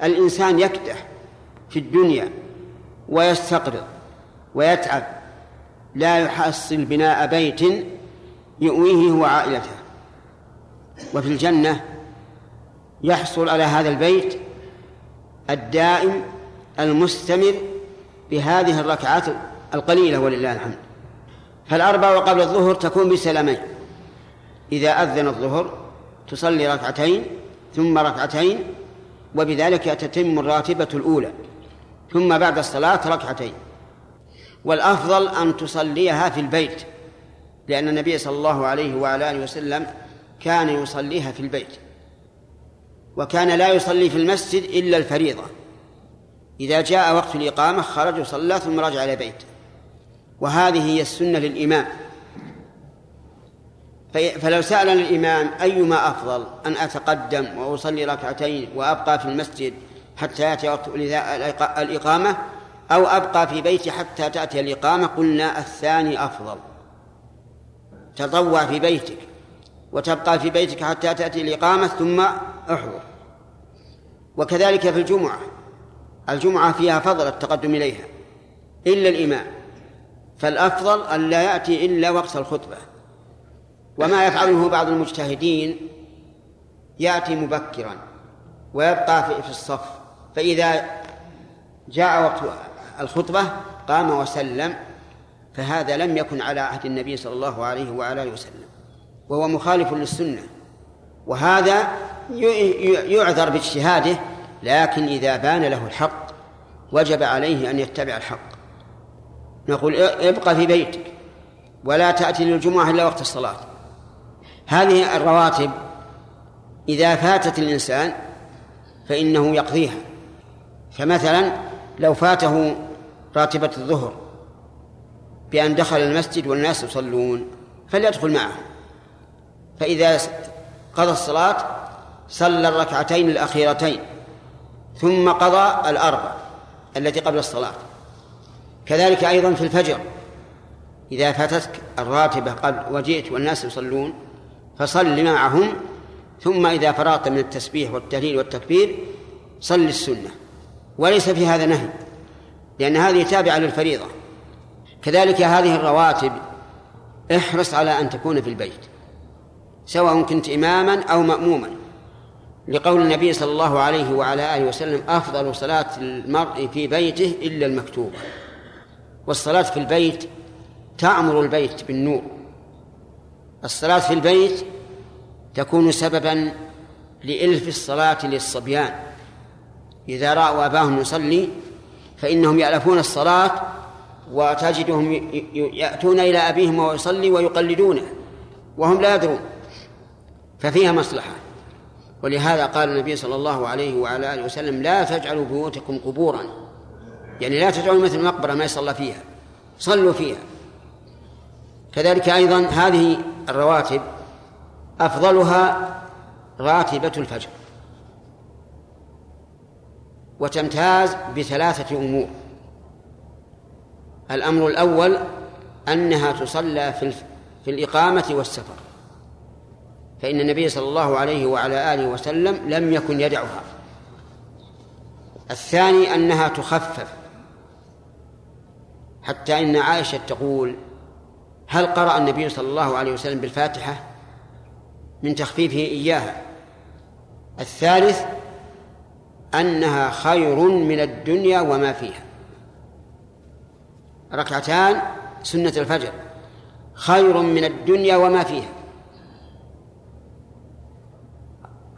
S1: الإنسان يكدح في الدنيا ويستقرض ويتعب لا يحصل بناء بيت يؤويه هو عائلته. وفي الجنة يحصل على هذا البيت الدائم المستمر بهذه الركعات القليلة ولله الحمد. فالأربع قبل الظهر تكون بسلامين. إذا أذن الظهر تصلي ركعتين ثم ركعتين وبذلك تتم الراتبة الأولى ثم بعد الصلاة ركعتين. والأفضل أن تصليها في البيت لأن النبي صلى الله عليه وعلى آله وسلم كان يصليها في البيت. وكان لا يصلي في المسجد إلا الفريضة. إذا جاء وقت الإقامة خرج وصلى ثم رجع إلى بيته وهذه هي السنة للإمام. فلو سألني الإمام أيما أفضل أن أتقدم وأصلي ركعتين وأبقى في المسجد حتى يأتي وقت الإقامة أو أبقى في بيتي حتى تأتي الإقامة قلنا الثاني أفضل. تطوع في بيتك وتبقى في بيتك حتى تأتي الإقامة ثم احضر. وكذلك في الجمعة. الجمعة فيها فضل التقدم إليها إلا الإمام. فالأفضل أن لا يأتي إلا وقت الخطبة. وما يفعله بعض المجتهدين يأتي مبكرا ويبقى في الصف. فإذا جاء وقت الخطبة قام وسلم فهذا لم يكن على عهد النبي صلى الله عليه وعلى آله وسلم وهو مخالف للسنة. وهذا يعذر باجتهاده لكن إذا بان له الحق وجب عليه أن يتبع الحق. نقول ابقى في بيتك ولا تأتي للجمعة إلا وقت الصلاة. هذه الرواتب إذا فاتت الإنسان فإنه يقضيها. فمثلا لو فاته راتبة الظهر بأن دخل المسجد والناس يصلون فليدخل معهم فإذا قضى الصلاة صلى الركعتين الأخيرتين ثم قضى الأربع التي قبل الصلاة. كذلك أيضا في الفجر. إذا فاتتك الراتبة قبل وجئت والناس يصلون فصل معهم ثم إذا فرغت من التسبيح والتهليل والتكبير صل السنة. وليس في هذا نهي لأن هذه تابعة للفريضة. كذلك هذه الرواتب احرص على أن تكون في البيت سواء كنت إماما أو مأموما. لقول النبي صلى الله عليه وعلى آله وسلم أفضل صلاة المرء في بيته إلا المكتوبة. والصلاة في البيت تعمر البيت بالنور. الصلاة في البيت تكون سببا لإلف الصلاة للصبيان. إذا رأوا أباهم يصلي فإنهم يألفون الصلاة وتجدهم يأتون إلى أبيهم وهو يصلي ويقلدونه وهم لا يدرون ففيها مصلحة. ولهذا قال النبي صلى الله عليه وعلى آله وسلم لا تجعلوا بيوتكم قبورا. يعني لا تجعلوا مثل مقبرة ما يصلى فيها صلوا فيها. كذلك أيضا هذه الرواتب أفضلها راتبة الفجر. وتمتاز بثلاثة أمور. الأمر الأول أنها تصلى في في الإقامة والسفر. فإن النبي صلى الله عليه وعلى آله وسلم لم يكن يدعها. الثاني أنها تخفف. حتى إن عائشة تقول هل قرأ النبي صلى الله عليه وسلم بالفاتحة؟ من تخفيفه إياها. الثالث أنها خير من الدنيا وما فيها. ركعتان سنة الفجر. خير من الدنيا وما فيها.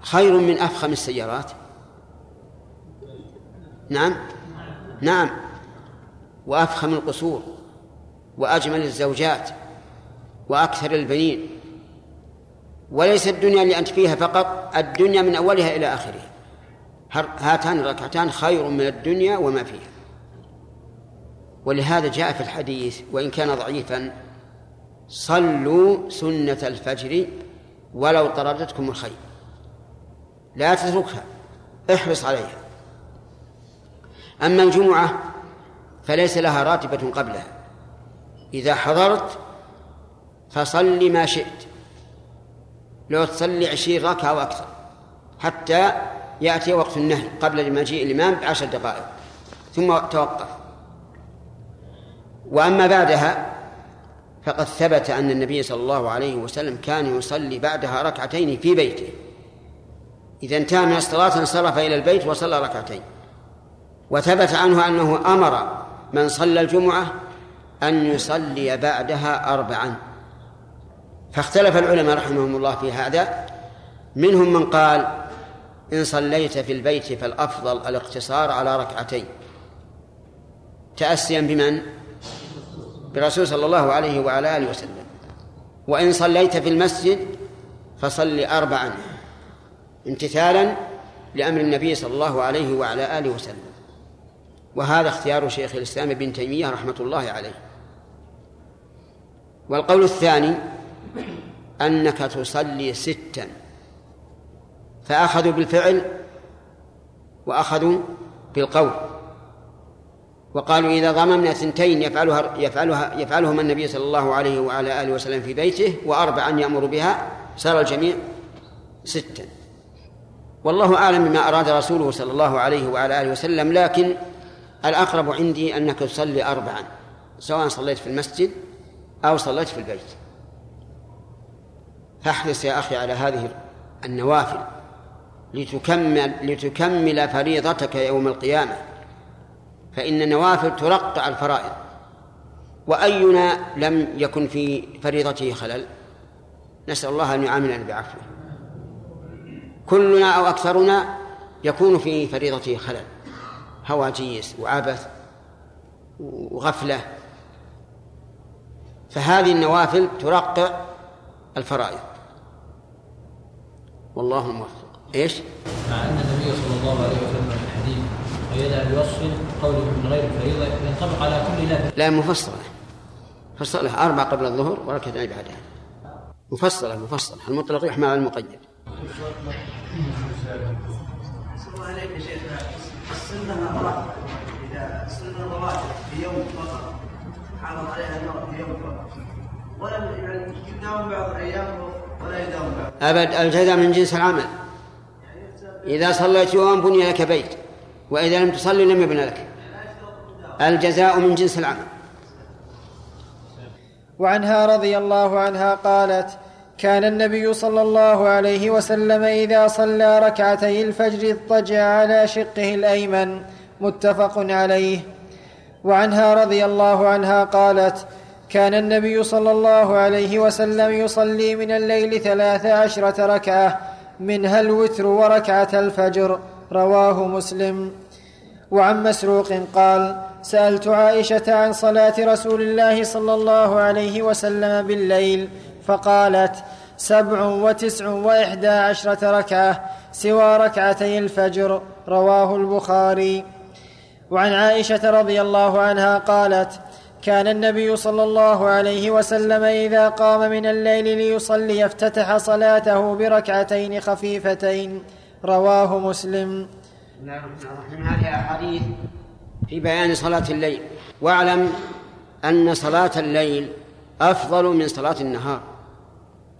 S1: خير من أفخم السيارات. نعم. نعم. وأفخم القصور. وأجمل الزوجات. وأكثر البنين. وليس الدنيا اللي أنت فيها فقط الدنيا من أولها إلى آخرها. هاتان الركعتان خير من الدنيا وما فيها. ولهذا جاء في الحديث وإن كان ضعيفا صلوا سنة الفجر ولو طردتكم الخير. لا تتركها احرص عليها. أما الجمعة فليس لها راتبة قبلها. إذا حضرت فصل ما شئت. لو تصلي عشرين ركعة أو أكثر. حتى يأتي وقت النهي قبل مجيء الإمام بعشر دقائق. ثم توقف. وأما بعدها فقد ثبت أن النبي صلى الله عليه وسلم كان يصلي بعدها ركعتين في بيته. إذا انتهى من الصلاة انصرف إلى البيت وصلى ركعتين. وثبت عنه أنه أمر من صلى الجمعة أن يصلي بعدها أربعا. فاختلف العلماء رحمهم الله في هذا. منهم من قال إن صليت في البيت فالأفضل الاقتصار على ركعتين. تأسيا بمن؟ برسول صلى الله عليه وعلى آله وسلم. وإن صليت في المسجد فصل أربعا امتثالا لأمر النبي صلى الله عليه وعلى آله وسلم. وهذا اختيار شيخ الإسلام ابن تيمية رحمة الله عليه. والقول الثاني أنك تصلي ستا. فأخذوا بالفعل وأخذوا بالقول. وقالوا إذا ضممنا ثنتين يفعلها يفعلها يفعلهما النبي صلى الله عليه وعلى آله وسلم في بيته وأربعا يأمر بها صار الجميع ستا. والله أعلم بما أراد رسوله صلى الله عليه وعلى آله وسلم لكن الأقرب عندي أنك تصلي أربعا سواء صليت في المسجد أو صليت في البيت. فاحرص يا أخي على هذه النوافل لتكمل لتكمل فريضتك يوم القيامة. فإن النوافل ترقع الفرائض. وأينا لم يكن في فريضته خلل. نسأل الله أن يعاملنا بعفوه. كلنا أو أكثرنا يكون في فريضته خلل. هواجيس وعبث وغفلة. فهذه النوافل ترقع الفرائض. والله موفق. إيش؟
S4: مع أن النبي صلى الله عليه وسلم في الحديث قيدها بوصف قوله من غير فريضة ينطبق على كل نافله
S1: لا مفصلة. مفصلة. أربع قبل الظهر وركعتين بعدها. مفصلة مفصلة. المطلق يحمل على المقيد.
S3: عليك يا شيخ السنة راتبه إذا السنة رواتب في يوم فقط حافظ عليها المرء في يوم فقط ولم يعني يداوم بعض الأيام
S1: أبد الجزاء من جنس العمل. إذا صليت يوم بني لك بيت وإذا لم تصلي لم يبنى لك. الجزاء من جنس العمل.
S2: وعنها رضي الله عنها قالت كان النبي صلى الله عليه وسلم إذا صلى ركعتي الفجر اضطجع على شقه الأيمن متفق عليه. وعنها رضي الله عنها قالت كان النبي صلى الله عليه وسلم يصلي من الليل ثلاث عشرة ركعة منها الوتر وركعة الفجر رواه مسلم. وعن مسروق قال سألت عائشة عن صلاة رسول الله صلى الله عليه وسلم بالليل فقالت سبع وتسع وإحدى عشرة ركعة سوى ركعتي الفجر رواه البخاري. وعن عائشة رضي الله عنها قالت كان النبي صلى الله عليه وسلم إذا قام من الليل ليصلي افتتح صلاته بركعتين خفيفتين. رواه مسلم.
S1: بسم الله الرحمن الرحيم هذه أحاديث في بيان صلاة الليل. واعلم أن صلاة الليل أفضل من صلاة النهار.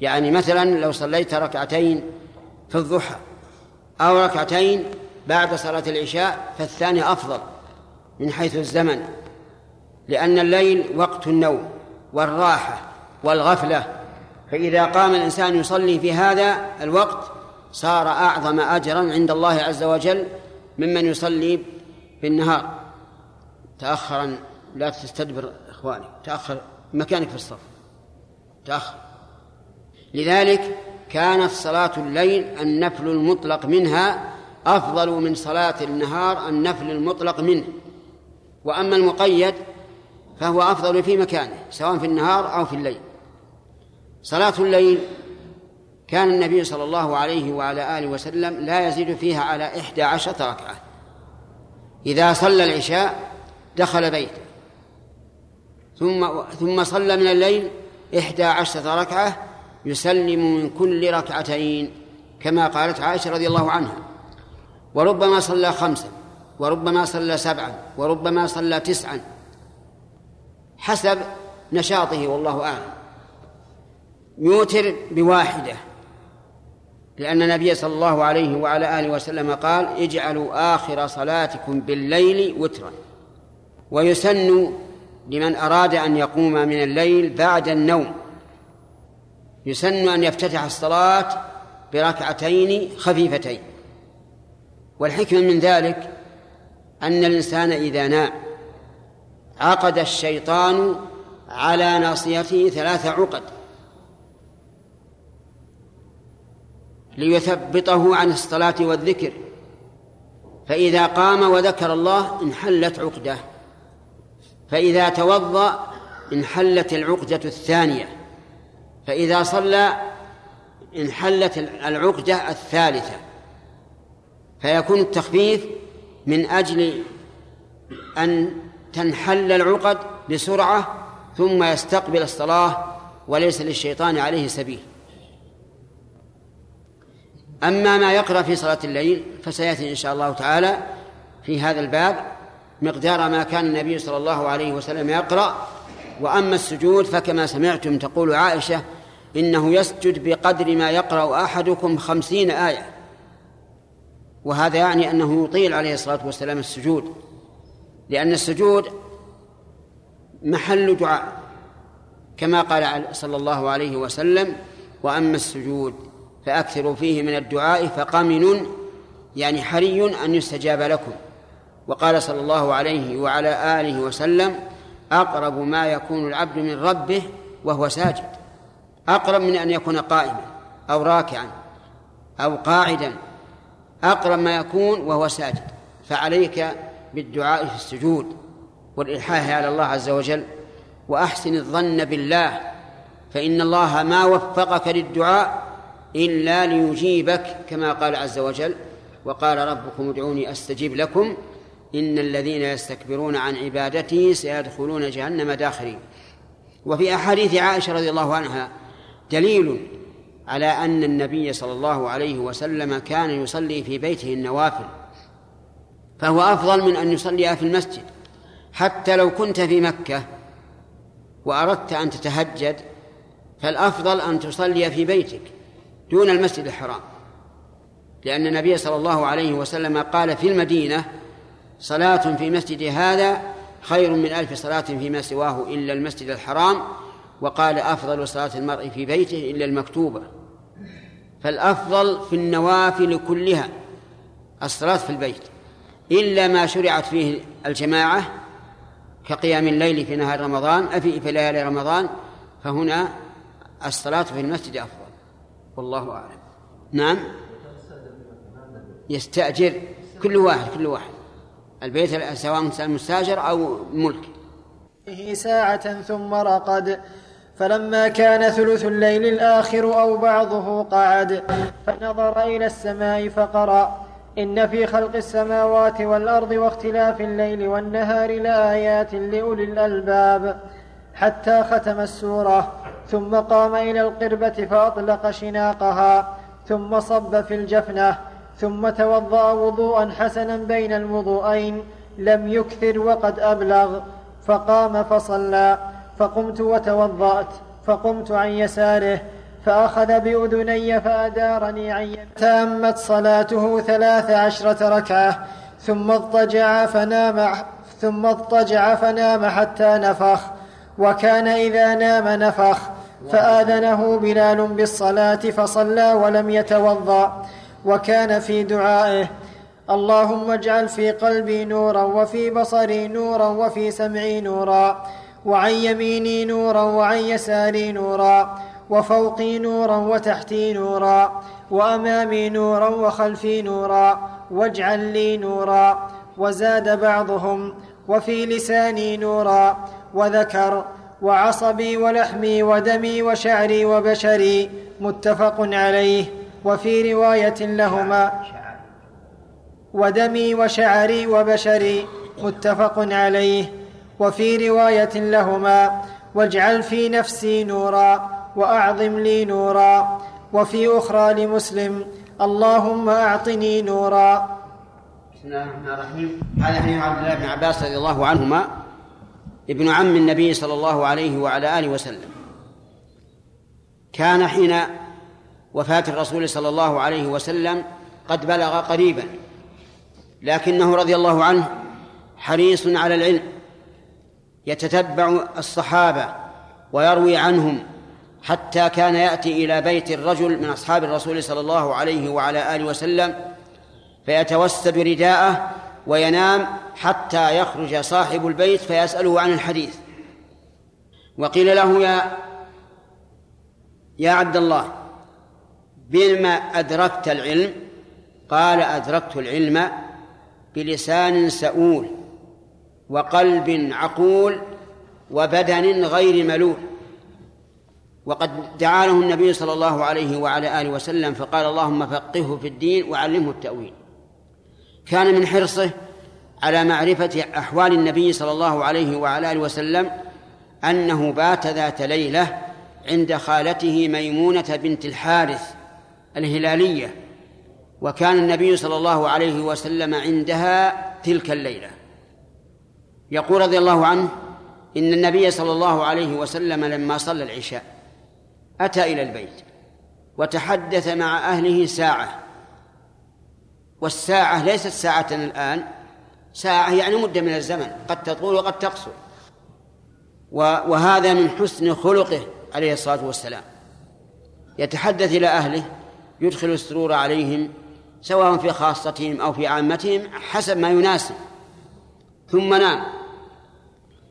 S1: يعني مثلا لو صليت ركعتين في الضحى أو ركعتين بعد صلاة العشاء فالثاني أفضل من حيث الزمن. لأن الليل وقت النوم والراحة والغفلة. فإذا قام الإنسان يصلي في هذا الوقت صار أعظم أجرا عند الله عز وجل ممن يصلي في النهار تأخرا لا تستدبر إخواني تأخر مكانك في الصف. تأخر. لذلك كانت صلاة الليل النفل المطلق منها أفضل من صلاة النهار النفل المطلق منه. وأما المقيد فهو أفضل في مكانه سواء في النهار أو في الليل. صلاة الليل كان النبي صلى الله عليه وعلى آله وسلم لا يزيد فيها على إحدى عشرة ركعة. إذا صلى العشاء دخل بيته. ثم ثم صلى من الليل إحدى عشرة ركعة يسلم من كل ركعتين كما قالت عائشة رضي الله عنها. وربما صلى خمسا وربما صلى سبعا وربما صلى تسعا حسب نشاطه والله أعلم. يوتر بواحدة لأن النبي صلى الله عليه وعلى آله وسلم قال اجعلوا آخر صلاتكم بالليل وترا. ويسن لمن أراد أن يقوم من الليل بعد النوم. يسن أن يفتتح الصلاة بركعتين خفيفتين. والحكمة من ذلك أن الإنسان إذا نام عقد الشيطان على ناصيته ثلاث عقد ليثبطه عن الصلاة والذكر. فإذا قام وذكر الله انحلت عقدة. فإذا توضأ انحلت العقدة الثانية. فإذا صلى انحلت العقدة الثالثة. فيكون التخفيف من أجل أن تنحل العقد بسرعة ثم يستقبل الصلاة وليس للشيطان عليه سبيل. أما ما يقرأ في صلاة الليل فسيأتي إن شاء الله تعالى في هذا الباب مقدار ما كان النبي صلى الله عليه وسلم يقرأ. وأما السجود فكما سمعتم تقول عائشة إنه يسجد بقدر ما يقرأ أحدكم خمسين آية. وهذا يعني أنه يطيل عليه الصلاة والسلام السجود. لأن السجود محل دعاء كما قال صلى الله عليه وسلم وأما السجود فأكثروا فيه من الدعاء فقمن يعني حري أن يستجاب لكم. وقال صلى الله عليه وعلى آله وسلم أقرب ما يكون العبد من ربه وهو ساجد. أقرب من أن يكون قائما أو راكعا أو قاعدا. أقرب ما يكون وهو ساجد. فعليك بالدعاء في السجود والإلحاح على الله عز وجل. وأحسن الظن بالله فإن الله ما وفقك للدعاء إلا ليجيبك كما قال عز وجل وقال ربكم ادعوني أستجيب لكم إن الذين يستكبرون عن عبادتي سيدخلون جهنم داخرين. وفي أحاديث عائشة رضي الله عنها دليل على أن النبي صلى الله عليه وسلم كان يصلي في بيته النوافل. فهو أفضل من أن يصلي في المسجد حتى لو كنت في مكة وأردت أن تتهجد فالأفضل أن تصلي في بيتك دون المسجد الحرام. لأن النبي صلى الله عليه وسلم قال في المدينة صلاة في مسجد هذا خير من ألف صلاة فيما سواه إلا المسجد الحرام وقال أفضل صلاة المرء في بيته إلا المكتوبة. فالأفضل في النوافل كلها الصلاة في البيت. إلا ما شرعت فيه الجماعة كقيام الليل في نهار رمضان في في ليالي رمضان فهنا الصلاة في المسجد أفضل والله أعلم. نعم؟ يستأجر كل واحد كل واحد. البيت سواء مستاجر أو ملك.
S2: ساعة ثم رقد فلما كان ثلث الليل الآخر أو بعضه قعد فنظر إلى السماء فقرأ. إن في خلق السماوات والأرض واختلاف الليل والنهار لآيات لأولي الألباب حتى ختم السورة ثم قام إلى القربة فأطلق شناقها ثم صب في الجفنة ثم توضأ وضوءا حسنا بين الوضوءين لم يكثر وقد أبلغ فقام فصلى فقمت وتوضأت فقمت عن يساره فأخذ بأذني فأدارني عن تامت صلاته ثلاث عشرة ركعة ثم اضطجع فنام ثم اضطجع فنام حتى نفخ وكان إذا نام نفخ فآذنه بلال بالصلاة فصلى ولم يتوضأ وكان في دعائه اللهم اجعل في قلبي نورا وفي بصري نورا وفي سمعي نورا وعن يميني نورا وعن يساري نورا وفوقي نورا وتحتي نورا وأمامي نورا وخلفي نورا واجعل لي نورا وزاد بعضهم وفي لساني نورا وذكر وعصبي ولحمي ودمي وشعري وبشري متفق عليه وفي رواية لهما ودمي وشعري وبشري متفق عليه وفي رواية لهما واجعل في نفسي نورا. وأعظم لي نورا. وفي أخرى لمسلم اللهم أعطني نورا.
S1: بسم الله الرحمن الرحيم. هذا حديث عبد الله بن عباس رضي الله عنهما ابن عم النبي صلى الله عليه وعلى آله وسلم. كان حين وفاة الرسول صلى الله عليه وسلم قد بلغ قريبا لكنه رضي الله عنه حريص على العلم يتتبع الصحابة ويروي عنهم حتى كان يأتي إلى بيت الرجل من أصحاب الرسول صلى الله عليه وعلى آله وسلم فيتوسد رداءه وينام حتى يخرج صاحب البيت فيسأله عن الحديث. وقيل له يا يا عبد الله بما أدركت العلم؟ قال أدركت العلم بلسان سؤول وقلب عقول وبدن غير ملول. وقد دعا له النبي صلى الله عليه وعلى آله وسلم فقال اللهم فقهه في الدين وعلمه التأويل. كان من حرصه على معرفة أحوال النبي صلى الله عليه وعلى آله وسلم أنه بات ذات ليلة عند خالته ميمونة بنت الحارث الهلالية وكان النبي صلى الله عليه وسلم عندها تلك الليلة. يقول رضي الله عنه إن النبي صلى الله عليه وسلم لما صلى العشاء أتى إلى البيت وتحدث مع أهله ساعة والساعة ليست ساعة الآن ساعة يعني مدة من الزمن قد تطول وقد تقصر. وهذا من حسن خلقه عليه الصلاة والسلام. يتحدث إلى أهله يدخل السرور عليهم سواء في خاصتهم أو في عامتهم حسب ما يناسب. ثم نام.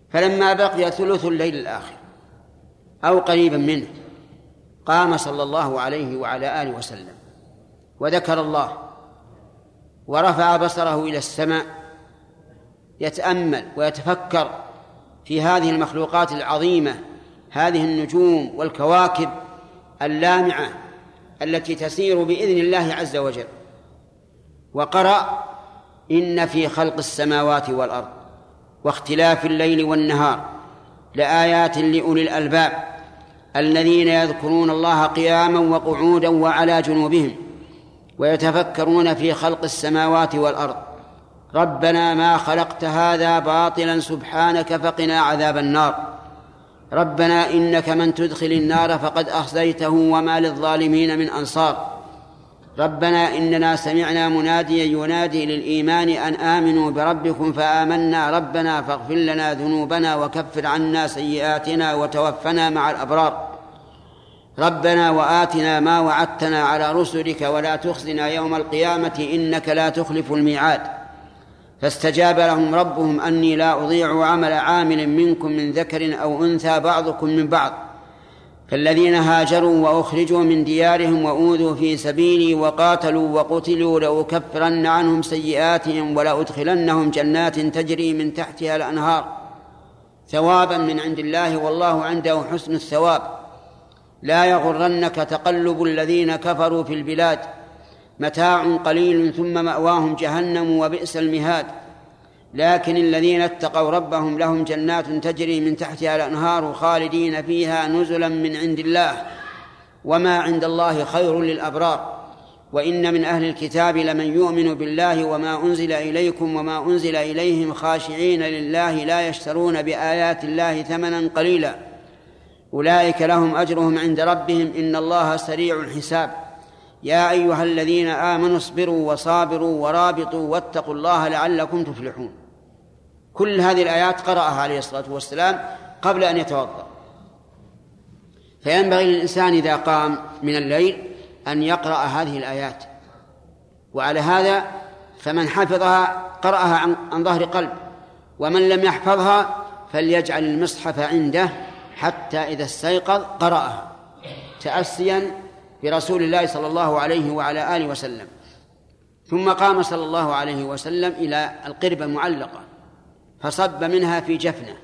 S1: فلما بقي ثلث الليل الآخر أو قريبا منه قام صلى الله عليه وعلى آله وسلم وذكر الله ورفع بصره إلى السماء يتأمل ويتفكر في هذه المخلوقات العظيمة هذه النجوم والكواكب اللامعة التي تسير بإذن الله عز وجل. وقرأ إن في خلق السماوات والأرض واختلاف الليل والنهار لآيات لأولي الألباب. الذين يذكرون الله قياما وقعودا وعلى جنوبهم ويتفكرون في خلق السماوات والأرض. ربنا ما خلقت هذا باطلا سبحانك فقنا عذاب النار. ربنا إنك من تدخل النار فقد أخزيته وما للظالمين من أنصار. ربنا إننا سمعنا مناديا ينادي للإيمان أن آمنوا بربكم فآمنا ربنا فاغفر لنا ذنوبنا وكفر عنا سيئاتنا وتوفنا مع الأبرار. ربنا وآتنا ما وعدتنا على رسلك ولا تخزنا يوم القيامة إنك لا تخلف الميعاد. فاستجاب لهم ربهم أني لا أضيع عمل عامل منكم من ذكر أو أنثى بعضكم من بعض. فالذين هاجروا وأخرجوا من ديارهم وأوذوا في سبيلي وقاتلوا وقتلوا لأكفرن عنهم سيئاتهم ولأدخلنهم جنات تجري من تحتها الأنهار ثوابا من عند الله والله عنده حسن الثواب. لا يغرنك تقلب الذين كفروا في البلاد. متاع قليل ثم مأواهم جهنم وبئس المهاد. لكن الذين اتقوا ربهم لهم جنات تجري من تحتها الأنهار خالدين فيها نزلا من عند الله. وما عند الله خير للأبرار. وإن من أهل الكتاب لمن يؤمن بالله وما أنزل إليكم وما أنزل إليهم خاشعين لله لا يشترون بآيات الله ثمنا قليلا. أولئك لهم أجرهم عند ربهم. إن الله سريع الحساب. يا أيها الذين آمنوا اصبروا وصابروا ورابطوا واتقوا الله لعلكم تفلحون. كل هذه الآيات قرأها عليه الصلاة والسلام قبل أن يتوضأ. فينبغي للإنسان إذا قام من الليل أن يقرأ هذه الآيات. وعلى هذا فمن حفظها قرأها عن, ظهر قلب. ومن لم يحفظها فليجعل المصحف عنده حتى إذا استيقظ قرأها. تأسيا برسول الله صلى الله عليه وعلى آله وسلم. ثم قام صلى الله عليه وسلم إلى القربة المعلقة. فصب منها في جفنة.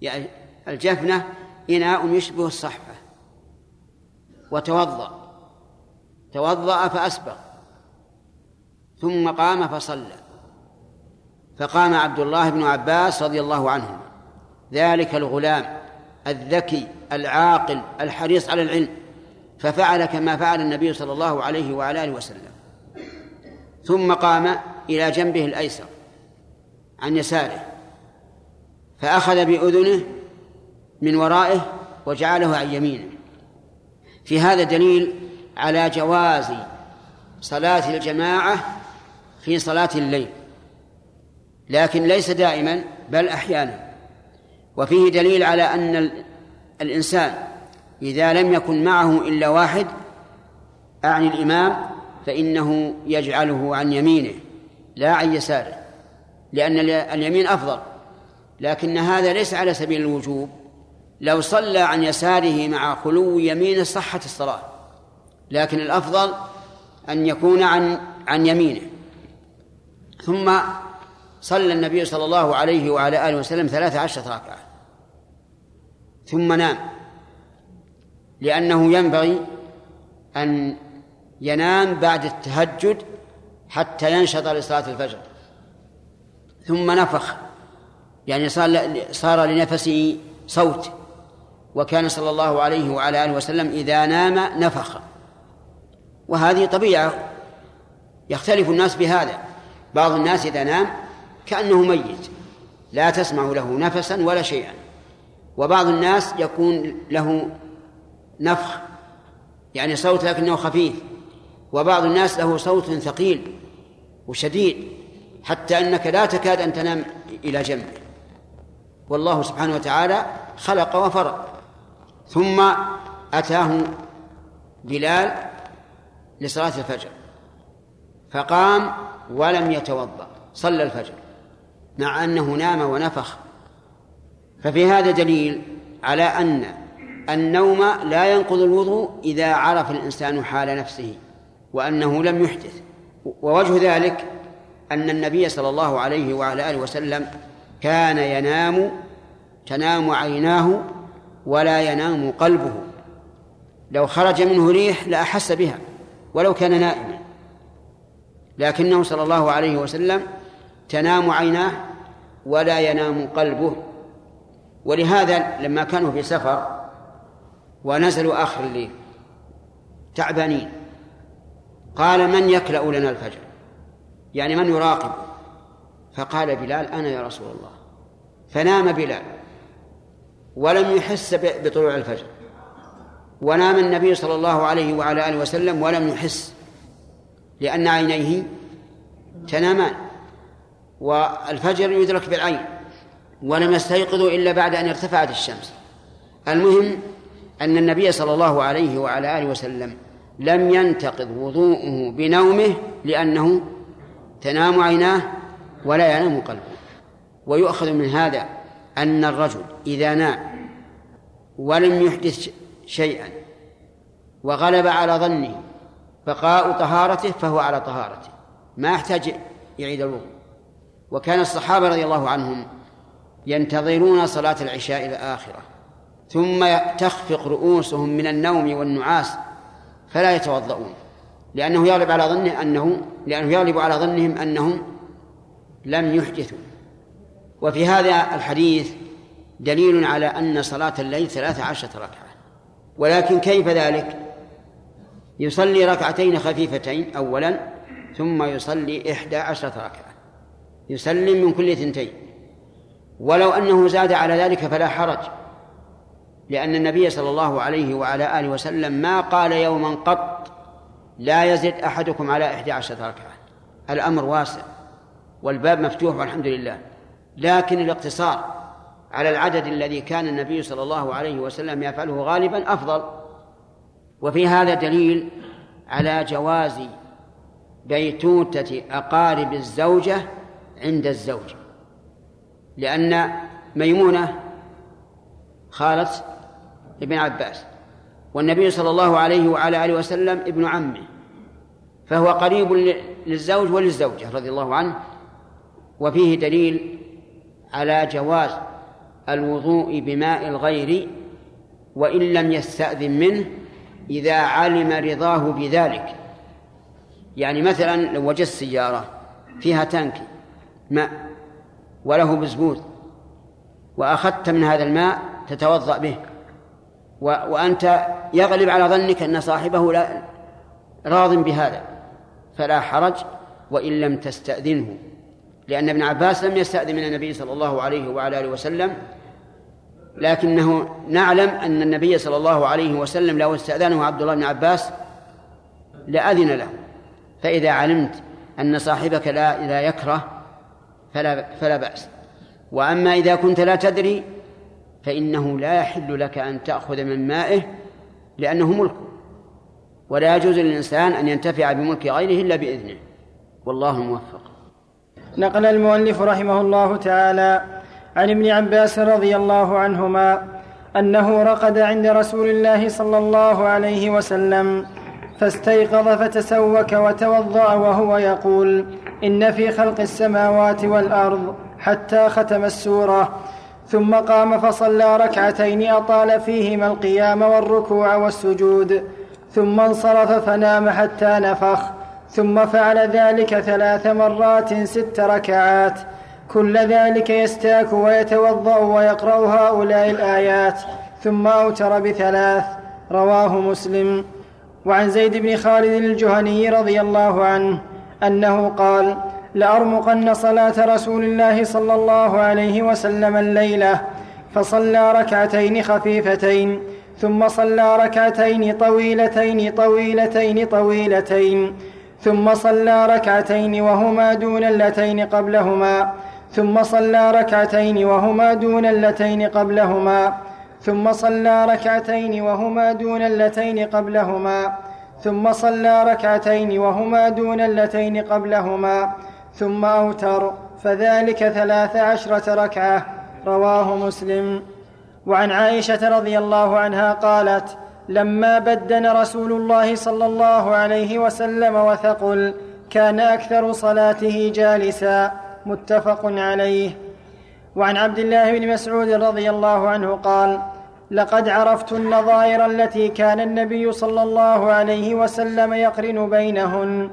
S1: يعني الجفنة إناء يشبه الصحفة. وتوضأ. توضأ فأسبغ. ثم قام فصلى. فقام عبد الله بن عباس رضي الله عنه ذلك الغلام الذكي العاقل الحريص على العلم. ففعل كما فعل النبي صلى الله عليه وعلى آله وسلم. ثم قام إلى جنبه الأيسر. عن يساره فأخذ بأذنه من ورائه وجعله عن يمينه. في هذا دليل على جواز صلاة الجماعة في صلاة الليل لكن ليس دائما بل أحيانا. وفيه دليل على أن الإنسان إذا لم يكن معه إلا واحد أعني الإمام فإنه يجعله عن يمينه لا عن يساره. لأن اليمين أفضل. لكن هذا ليس على سبيل الوجوب. لو صلى عن يساره مع خلو يمينه صحت الصلاة. لكن الأفضل أن يكون عن عن يمينه. ثم صلى النبي صلى الله عليه وعلى آله وسلم ثلاث عشرة ركعة. ثم نام. لأنه ينبغي أن ينام بعد التهجد حتى ينشط لصلاة الفجر. ثم نفخ. يعني صار صار لنفسه صوت. وكان صلى الله عليه وعلى آله وسلم إذا نام نفخ. وهذه طبيعة. يختلف الناس بهذا. بعض الناس إذا نام كأنه ميت. لا تسمع له نفسا ولا شيئا. وبعض الناس يكون له نفخ. يعني صوت لكنه خفيف. وبعض الناس له صوت ثقيل وشديد. حتى أنك لا تكاد أن تنام إلى جنبه والله سبحانه وتعالى خلق وفرق ثم أتاه بلال لصلاة الفجر. فقام ولم يتوضأ صلى الفجر مع أنه نام ونفخ. ففي هذا دليل على أن النوم لا ينقض الوضوء إذا عرف الإنسان حال نفسه وأنه لم يحدث. ووجه ذلك أن النبي صلى الله عليه وعلى آله وسلم كان ينام تنام عيناه ولا ينام قلبه. لو خرج منه ريح لأحس بها ولو كان نائما. لكنه صلى الله عليه وسلم تنام عيناه ولا ينام قلبه. ولهذا لما كانوا في سفر ونزلوا آخر الليل تعبانين قال من يكلأ لنا الفجر؟ يعني من يراقب؟ فقال بلال أنا يا رسول الله. فنام بلال ولم يحس بطلوع الفجر. ونام النبي صلى الله عليه وعلى آله وسلم ولم يحس لأن عينيه تنامان والفجر يدرك بالعين ولم يستيقظوا إلا بعد أن ارتفعت الشمس. المهم أن النبي صلى الله عليه وعلى آله وسلم لم ينتقض وضوءه بنومه لأنه تنام عيناه ولا ينام قلبه. ويؤخذ من هذا أن الرجل إذا نام ولم يحدث شيئا وغلب على ظنه بقاء طهارته فهو على طهارته. ما يحتاج يعيد الوضوء. وكان الصحابة رضي الله عنهم ينتظرون صلاة العشاء الآخرة ثم تخفق رؤوسهم من النوم والنعاس فلا يتوضؤون. لأنه يغلب على ظنه أنه لأنه يغلب على ظنهم أنهم لم يحدثوا. وفي هذا الحديث دليل على أن صلاة الليل ثلاث عشرة ركعة. ولكن كيف ذلك؟ يصلي ركعتين خفيفتين أولا ثم يصلي إحدى عشرة ركعة. يسلم من كل ثنتين ولو أنه زاد على ذلك فلا حرج لأن النبي صلى الله عليه وعلى آله وسلم ما قال يوما قط لا يزد أحدكم على إحدى عشرة ركعة. الأمر واسع والباب مفتوح والحمد لله. لكن الاقتصار على العدد الذي كان النبي صلى الله عليه وسلم يفعله غالبا أفضل. وفي هذا دليل على جواز بيتوتة أقارب الزوجة عند الزوج. لأن ميمونة خالة ابن عباس والنبي صلى الله عليه وعلى آله وسلم ابن عمه فهو قريب للزوج وللزوجة رضي الله عنه وفيه دليل على جواز الوضوء بماء الغير وإن لم يستأذن منه إذا علم رضاه بذلك. يعني مثلا لو وجدت سيارة فيها تانك ماء وله بزبوز وأخذت من هذا الماء تتوضأ به وأنت يغلب على ظنك أن صاحبه لا راض بهذا فلا حرج وإن لم تستأذنه لأن ابن عباس لم يستأذن من النبي صلى الله عليه وعلى آله وسلم لكنه نعلم أن النبي صلى الله عليه وسلم لو استأذنه عبد الله بن عباس لأذن له فإذا علمت أن صاحبك لا لا يكره فلا فلا بأس. وأما إذا كنت لا تدري فإنه لا يحل لك أن تأخذ من مائه لأنه ملك. ولا يجوز للإنسان أن ينتفع بملك غيره إلا بإذنه. والله موفق.
S2: نقل المؤلف رحمه الله تعالى عن ابن عباس رضي الله عنهما أنه رقد عند رسول الله صلى الله عليه وسلم فاستيقظ فتسوك وتوضأ وهو يقول إن في خلق السماوات والأرض حتى ختم السورة ثم قام فصلى ركعتين أطال فيهما القيام والركوع والسجود ثم انصرف فنام حتى نفخ ثم فعل ذلك ثلاث مرات ست ركعات. كل ذلك يستاك ويتوضأ ويقرأ هؤلاء الآيات ثم أوتر بثلاث. رواه مسلم. وعن زيد بن خالد الجهني رضي الله عنه أنه قال لارمقن صلاة رسول الله صلى الله عليه وسلم الليلة فصلى ركعتين خفيفتين ثم صلى ركعتين طويلتين طويلتين طويلتين ثم صلى ركعتين وهما دون اللتين قبلهما ثم صلى ركعتين وهما دون اللتين قبلهما ثم صلى ركعتين وهما دون اللتين قبلهما ثم صلى ركعتين وهما دون اللتين قبلهما ثم أوتر فذلك ثلاث عشرة ركعة رواه مسلم. وعن عائشة رضي الله عنها قالت لما بدن رسول الله صلى الله عليه وسلم وثقل كان أكثر صلاته جالسا. متفق عليه. وعن عبد الله بن مسعود رضي الله عنه قال لقد عرفت النظائر التي كان النبي صلى الله عليه وسلم يقرن بينهن.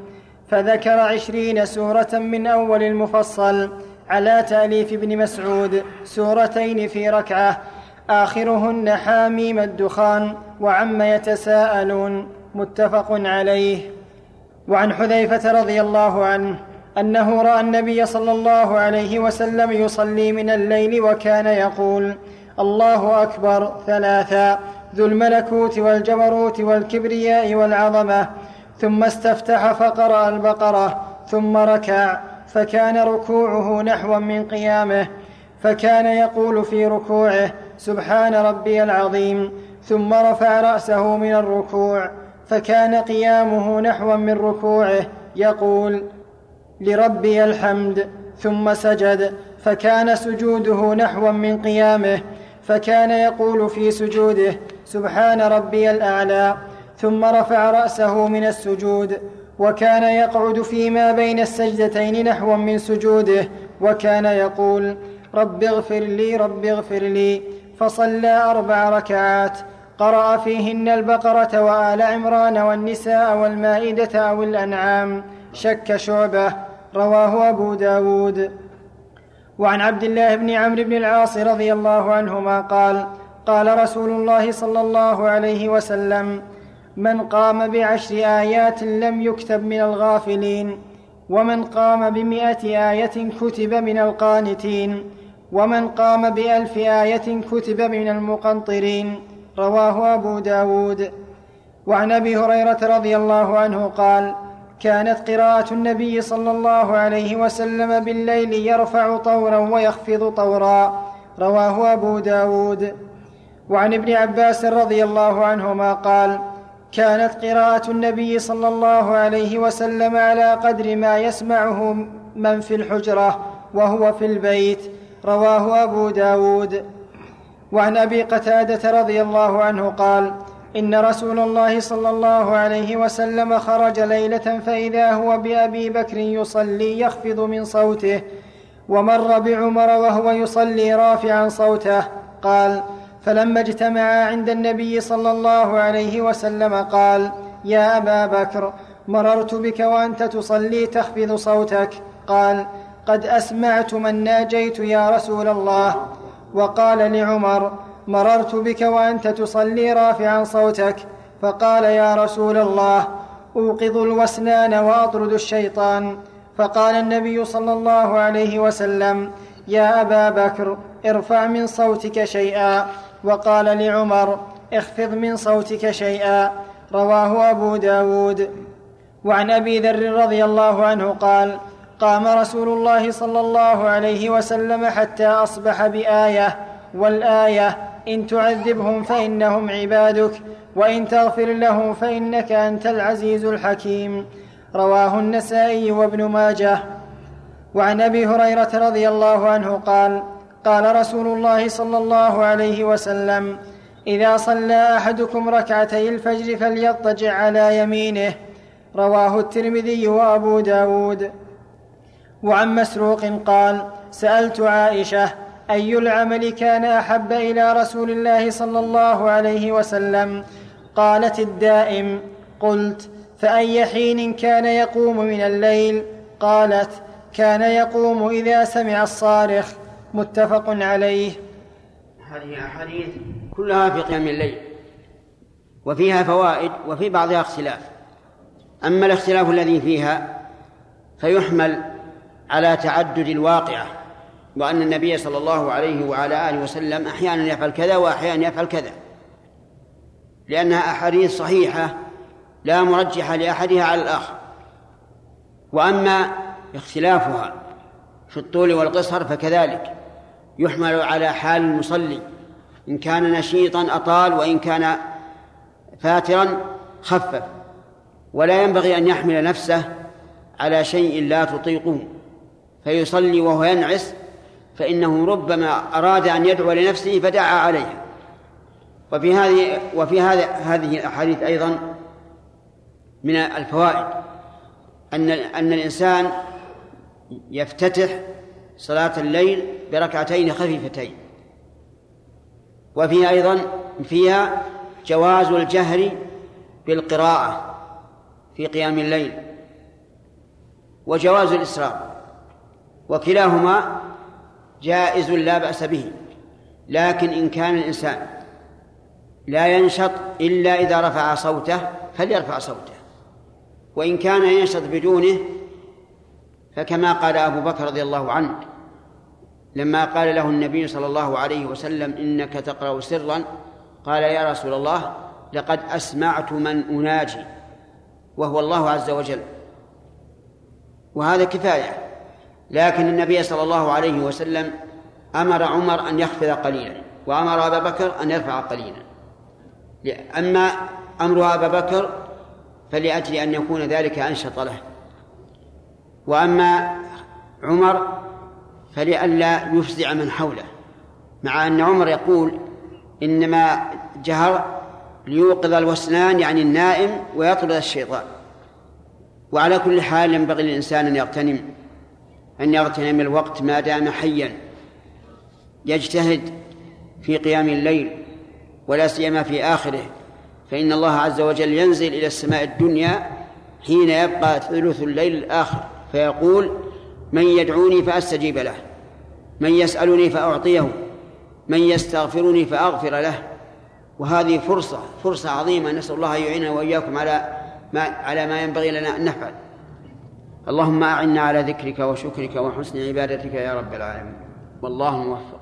S2: فذكر عشرين سورة من أول المفصل على تأليف ابن مسعود سورتين في ركعة. آخرهن حاميم الدخان وعم يتساءلون. متفق عليه. وعن حذيفة رضي الله عنه أنه رأى النبي صلى الله عليه وسلم يصلي من الليل وكان يقول الله أكبر ثلاثا ذو الملكوت والجبروت والكبرياء والعظمة ثم استفتح فقرأ البقرة ثم ركع فكان ركوعه نحوا من قيامه فكان يقول في ركوعه سبحان ربي العظيم ثم رفع رأسه من الركوع فكان قيامه نحوا من ركوعه يقول لربي الحمد ثم سجد فكان سجوده نحوا من قيامه فكان يقول في سجوده سبحان ربي الأعلى. ثم رفع رأسه من السجود وكان يقعد فيما بين السجدتين نحوا من سجوده وكان يقول رب اغفر لي رب اغفر لي. فصلى أربع ركعات قرأ فيهن البقرة وآل عمران والنساء والمائدة أو الأنعام شك شعبة رواه أبو داود. وعن عبد الله بن عمرو بن العاص رضي الله عنهما قال قال رسول الله صلى الله عليه وسلم من قام بعشر آيات لم يكتب من الغافلين ومن قام بمائه آية كتب من القانتين ومن قام بألف آية كتب من المقنطرين رواه أبو داود. وعن أبي هريرة رضي الله عنه قال كانت قراءة النبي صلى الله عليه وسلم بالليل يرفع طورا ويخفض طورا رواه أبو داود. وعن ابن عباس رضي الله عنهما قال كانت قراءة النبي صلى الله عليه وسلم على قدر ما يسمعه من في الحجرة وهو في البيت رواه أبو داود. وعن أبي قتادة رضي الله عنه قال إن رسول الله صلى الله عليه وسلم خرج ليلة فإذا هو بأبي بكر يصلي يخفض من صوته ومر بعمر وهو يصلي رافعا صوته قال فلما اجتمعا عند النبي صلى الله عليه وسلم قال يا أبا بكر مررت بك وأنت تصلي تخفض صوتك. قال قد أسمعت من ناجيت يا رسول الله. وقال لعمر مررت بك وأنت تصلي رافعا صوتك. فقال يا رسول الله أوقظ الوسنان وأطرد الشيطان. فقال النبي صلى الله عليه وسلم يا أبا بكر ارفع من صوتك شيئا. وقال لعمر اخفض من صوتك شيئا. رواه أبو داود. وعن أبي ذر رضي الله عنه قال قام رسول الله صلى الله عليه وسلم حتى أصبح بآية والآية إن تعذبهم فإنهم عبادك وإن تغفر لهم فإنك أنت العزيز الحكيم. رواه النسائي وابن ماجه. وعن أبي هريرة رضي الله عنه قال قال رسول الله صلى الله عليه وسلم إذا صلى أحدكم ركعتي الفجر فليضطجع على يمينه. رواه الترمذي وأبو داود. وعن مسروق قال سألت عائشة أي العمل كان أحب إلى رسول الله صلى الله عليه وسلم؟ قالت الدائم قلت فأي حين كان يقوم من الليل؟ قالت كان يقوم إذا سمع الصارخ. متفق عليه.
S1: هذه أحاديث كلها في قيام الليل وفيها فوائد وفي بعضها اختلاف. أما الاختلاف الذي فيها فيحمل على تعدد الواقعة وأن النبي صلى الله عليه وعلى آله وسلم أحيانا يفعل كذا وأحيانا يفعل كذا. لأنها أحاديث صحيحة لا مرجح لأحدها على الآخر. وأما اختلافها في الطول والقصر فكذلك. يحمل على حال المصلي. إن كان نشيطا أطال وإن كان فاترا خفف. ولا ينبغي أن يحمل نفسه على شيء لا تطيقه. فيصلي وهو ينعس فإنه ربما أراد أن يدعو لنفسه فدعا عليها وفي هذه وفي هذه هذه الأحاديث أيضا من الفوائد. أن أن الإنسان يفتتح صلاة الليل بركعتين خفيفتين. وفيها أيضا فيها جواز الجهر بالقراءة في قيام الليل. وجواز الإسراء وكلاهما جائز لا بأس به. لكن إن كان الإنسان لا ينشط إلا إذا رفع صوته فليرفع صوته. وإن كان ينشط بدونه فكما قال أبو بكر رضي الله عنه لما قال له النبي صلى الله عليه وسلم إنك تقرأ سرا قال يا رسول الله لقد أسمعت من أناجي وهو الله عز وجل. وهذا كفاية. لكن النبي صلى الله عليه وسلم أمر عمر أن يخفض قليلا وأمر أبا بكر أن يرفع قليلا. أما أمر أبا بكر فلأجل أن يكون ذلك أنشط له. وأما عمر فلئلا يفزع من حوله مع أن عمر يقول إنما جهر ليوقظ الوسنان يعني النائم ويطرد الشيطان. وعلى كل حال ينبغي للإنسان أن يغتنم أن يغتنم الوقت ما دام حيا. يجتهد في قيام الليل ولا سيما في آخره فإن الله عز وجل ينزل إلى السماء الدنيا حين يبقى ثلث الليل الآخر فيقول من يدعوني فأستجيب له من يسألني فأعطيه من يستغفرني فأغفر له. وهذه فرصة فرصة عظيمة. نسأل الله أن يعيننا وإياكم على ما على ما ينبغي لنا أن نفعل. اللهم أعنا على ذكرك وشكرك وحسن عبادتك يا رب العالمين. والله موفق.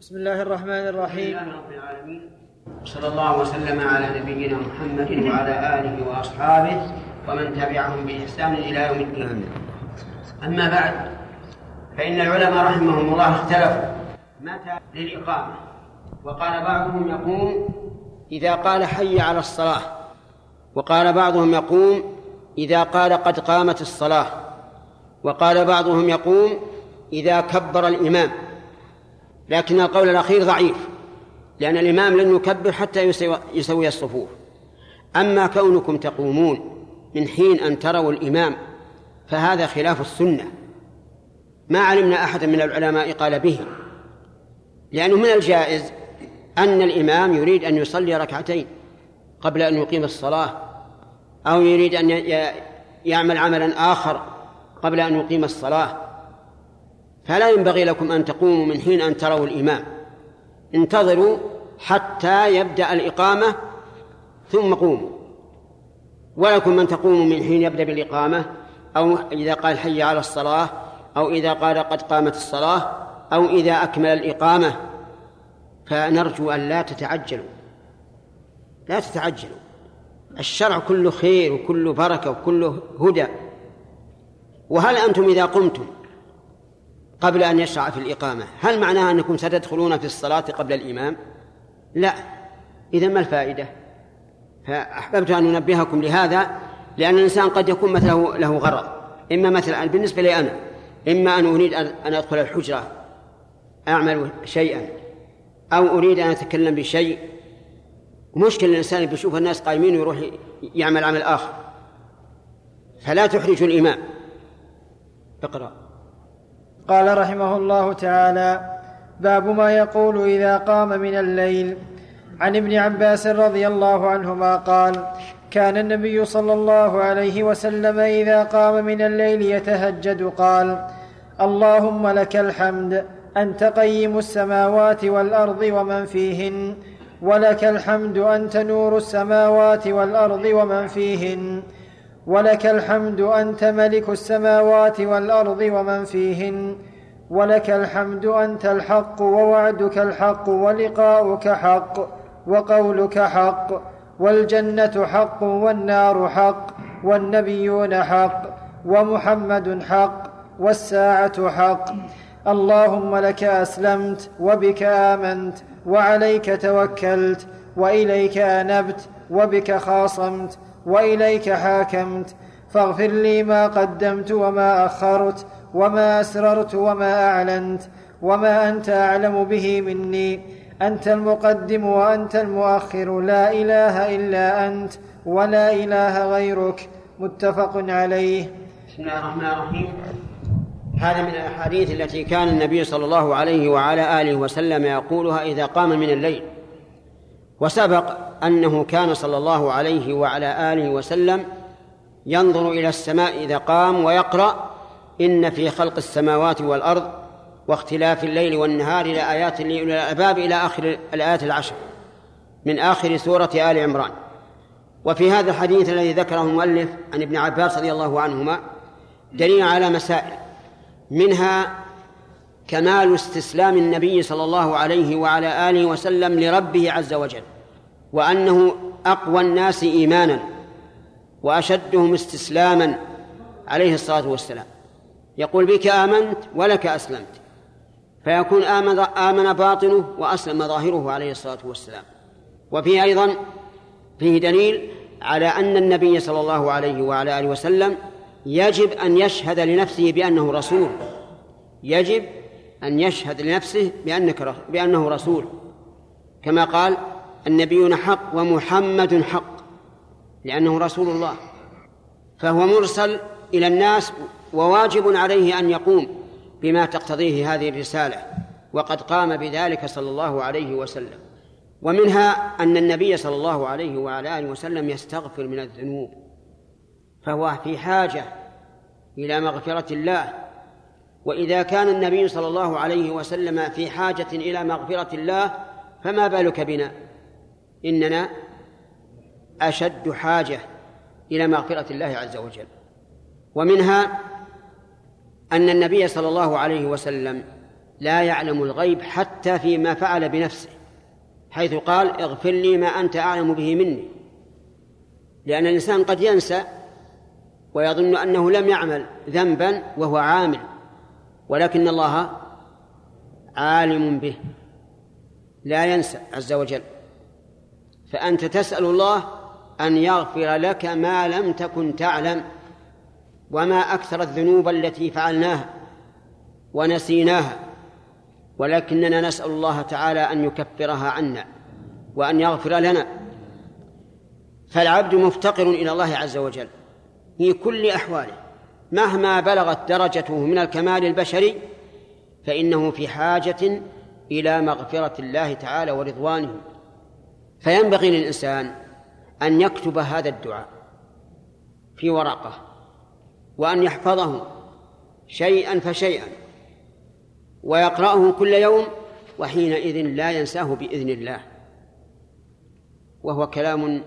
S2: بسم الله الرحمن الرحيم.
S1: رب العالمين. صلى الله وسلم على نبينا محمد وعلى آله وأصحابه ومن تبعهم بإحسان إلى يوم الدين. أما بعد فإن العلماء رحمهم الله اختلفوا. متى للإقامة؟ وقال بعضهم يقوم إذا قال حي على الصلاة. وقال بعضهم يقوم إذا قال قد قامت الصلاة. وقال بعضهم يقوم إذا كبر الإمام. لكن القول الأخير ضعيف لأن الإمام لن يكبر حتى يسوي, الصفوف. أما كونكم تقومون من حين أن تروا الإمام فهذا خلاف السنة. ما علمنا أحدا من العلماء قال به. لأنه من الجائز أن الإمام يريد أن يصلي ركعتين قبل أن يقيم الصلاة أو يريد أن يعمل عملا آخر قبل أن يقيم الصلاة. فلا ينبغي لكم أن تقوموا من حين أن تروا الإمام. انتظروا حتى يبدأ الإقامة ثم قوموا. ولكم من تقوموا من حين يبدأ بالإقامة أو إذا قال حي على الصلاة أو إذا قال قد قامت الصلاة أو إذا أكمل الإقامة. فنرجو أن لا تتعجلوا. لا تتعجلوا. الشرع كله خير وكله بركة وكله هدى. وهل أنتم إذا قمتم قبل أن يشرع في الإقامة هل معناها أنكم ستدخلون في الصلاة قبل الإمام؟ لا. إذا ما الفائدة؟ فأحببت أن أنبهكم لهذا. لأن الإنسان قد يكون مثله له غرض. إما مثلا بالنسبة لي أنا إما أن أريد أن أدخل الحجرة أعمل شيئا أو أريد أن أتكلم بشيء. مشكلة الإنسان بيشوف الناس قائمين ويروح يعمل عمل آخر. فلا تحرج الإمام اقرأ.
S2: قال رحمه الله تعالى باب ما يقول إذا قام من الليل. عن ابن عباس رضي الله عنهما قال كان النبي صلى الله عليه وسلم إذا قام من الليل يتهجد قال اللهم لك الحمد أنت قيم السماوات والأرض ومن فيهن ولك الحمد أنت نور السماوات والأرض ومن فيهن ولك الحمد أنت ملك السماوات والأرض ومن فيهن ولك الحمد أنت الحق ووعدك الحق ولقاؤك حق وقولك حق والجنة حق والنار حق والنبيون حق ومحمد حق والساعة حق. اللهم لك أسلمت وبك آمنت وعليك توكلت وإليك أنبت وبك خاصمت وإليك حاكمت. فاغفر لي ما قدمت وما أخرت وما أسررت وما أعلنت وما أنت أعلم به مني. أنت المقدم وأنت المؤخر لا إله إلا أنت ولا إله غيرك. متفق عليه.
S1: بسم الله الرحمن الرحيم. هذا من الأحاديث التي كان النبي صلى الله عليه وعلى آله وسلم يقولها إذا قام من الليل. وسبق أنه كان صلى الله عليه وعلى آله وسلم ينظر إلى السماء إذا قام ويقرأ إن في خلق السماوات والأرض واختلاف الليل والنهار إلى آيات لأولي الألباب إلى آخر الآيات العشر من آخر سورة آل عمران. وفي هذا الحديث الذي ذكره المؤلف عن ابن عباس رضي الله عنهما دليل على مسائل منها كمال استسلام النبي صلى الله عليه وعلى آله وسلم لربه عز وجل وأنه أقوى الناس إيمانا وأشدهم استسلاما عليه الصلاة والسلام. يقول بك آمنت ولك أسلمت. فيكون آمن, آمن باطنه وأسلم ظاهره عليه الصلاة والسلام. وفيه أيضا فيه دليل على أن النبي صلى الله عليه وعلى آله وسلم يجب أن يشهد لنفسه بأنه رسول. يجب أن يشهد لنفسه بأنك بأنه رسول. كما قال النبيون حق ومحمد حق لأنه رسول الله. فهو مرسل إلى الناس وواجب عليه أن يقوم. بما تقتضيه هذه الرسالة وقد قام بذلك صلى الله عليه وسلم. ومنها أن النبي صلى الله عليه وعلى آله وسلم يستغفر من الذنوب فهو في حاجة إلى مغفرة الله. وإذا كان النبي صلى الله عليه وسلم في حاجة إلى مغفرة الله فما بالك بنا؟ إننا أشد حاجة إلى مغفرة الله عز وجل. ومنها أن النبي صلى الله عليه وسلم لا يعلم الغيب حتى فيما فعل بنفسه حيث قال اغفر لي ما أنت أعلم به مني. لأن الإنسان قد ينسى ويظن أنه لم يعمل ذنبا وهو عامل ولكن الله عالم به لا ينسى عز وجل. فأنت تسأل الله أن يغفر لك ما لم تكن تعلم. وما أكثر الذنوب التي فعلناها ونسيناها ولكننا نسأل الله تعالى أن يكفرها عنا وأن يغفر لنا. فالعبد مفتقر إلى الله عز وجل في كل أحواله. مهما بلغت درجته من الكمال البشري فإنه في حاجة إلى مغفرة الله تعالى ورضوانه. فينبغي للإنسان أن يكتب هذا الدعاء في ورقة وأن يحفظه شيئا فشيئا ويقرأه كل يوم وحينئذ لا ينساه بإذن الله. وهو كلام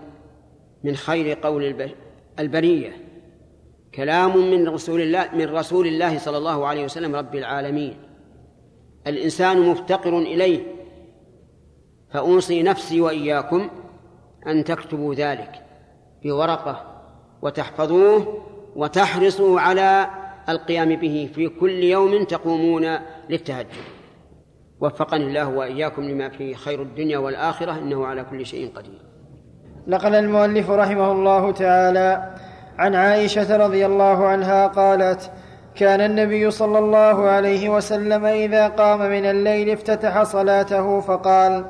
S1: من خير قول البرية كلام من رسول الله من رسول الله صلى الله عليه وسلم رب العالمين. الإنسان مفتقر إليه فأوصي نفسي وإياكم أن تكتبوا ذلك بورقة وتحفظوه وتحرصوا على القيام به في كل يوم تقومون للتهجد. وفقني الله وإياكم لما فيه خير الدنيا والآخرة إنه على كل شيء قدير.
S2: نقل المؤلف رحمه الله تعالى عن عائشة رضي الله عنها قالت كان النبي صلى الله عليه وسلم إذا قام من الليل افتتح صلاته فقال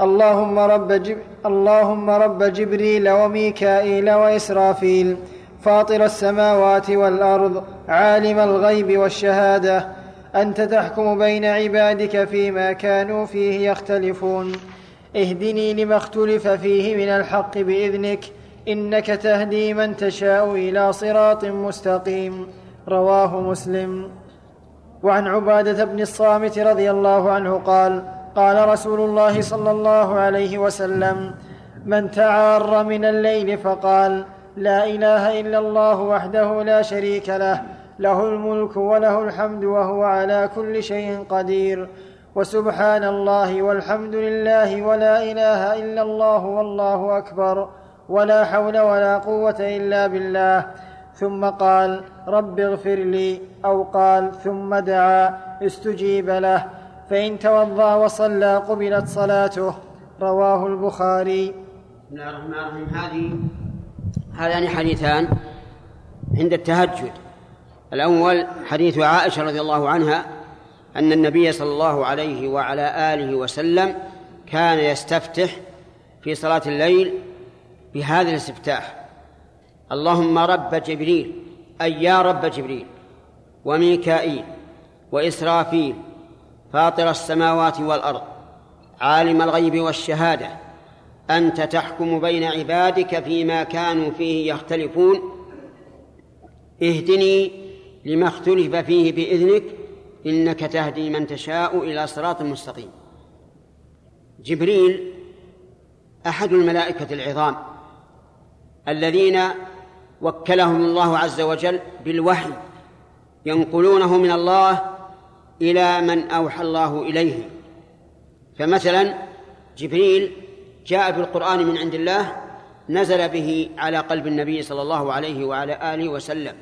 S2: اللهم رب, جب اللهم رب جبريل وميكائيل وإسرافيل. فاطر السماوات والأرض عالم الغيب والشهادة أنت تحكم بين عبادك فيما كانوا فيه يختلفون. اهدني لما اختلف فيه من الحق بإذنك إنك تهدي من تشاء إلى صراط مستقيم. رواه مسلم. وعن عبادة بن الصامت رضي الله عنه قال قال رسول الله صلى الله عليه وسلم من تعار من الليل فقال لا إله إلا الله وحده لا شريك له له الملك وله الحمد وهو على كل شيء قدير. وسبحان الله والحمد لله ولا إله إلا الله والله أكبر ولا حول ولا قوة إلا بالله. ثم قال رب اغفر لي أو قال ثم دعا استجيب له. فإن توضأ وصلى قبلت صلاته. رواه البخاري.
S1: بسم الله الرحمن الرحيم. هذه هذان حديثان عند التهجد. الأول حديث عائشة رضي الله عنها أن النبي صلى الله عليه وعلى آله وسلم كان يستفتح في صلاة الليل بهذا الاستفتاح. اللهم رب جبريل أي يا رب جبريل وميكائيل وإسرافيل فاطر السماوات والأرض عالم الغيب والشهادة أنت تحكم بين عبادك فيما كانوا فيه يختلفون. اهدني لما اختلف فيه بإذنك إنك تهدي من تشاء إلى صراط مستقيم. جبريل أحد الملائكة العظام الذين وكلهم الله عز وجل بالوحي ينقلونه من الله إلى من أوحى الله إليه. فمثلا جبريل جاء بالقرآن من عند الله نزل به على قلب النبي صلى الله عليه وعلى آله وسلم.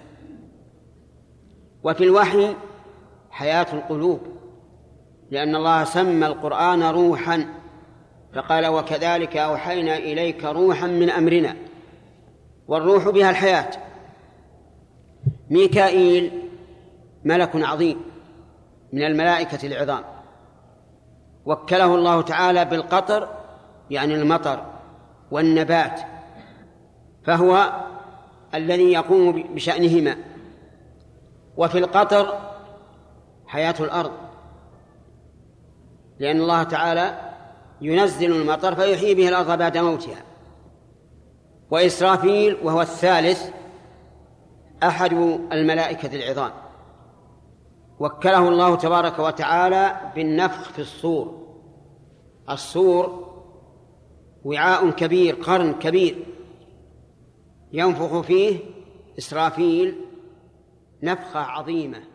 S1: وفي الوحي حياة القلوب لأن الله سمى القرآن روحا فقال وكذلك أوحينا إليك روحا من أمرنا والروح بها الحياة. ميكائيل ملك عظيم من الملائكة العظام. وكله الله تعالى بالقطر يعني المطر والنبات فهو الذي يقوم بشأنهما. وفي القطر حياة الأرض لأن الله تعالى ينزل المطر فيحيي به الأرض بعد موتها. وإسرافيل وهو الثالث أحد الملائكة العظام. وكله الله تبارك وتعالى بالنفخ في الصور. الصور وعاء كبير قرن كبير ينفخ فيه إسرافيل نفخة عظيمة.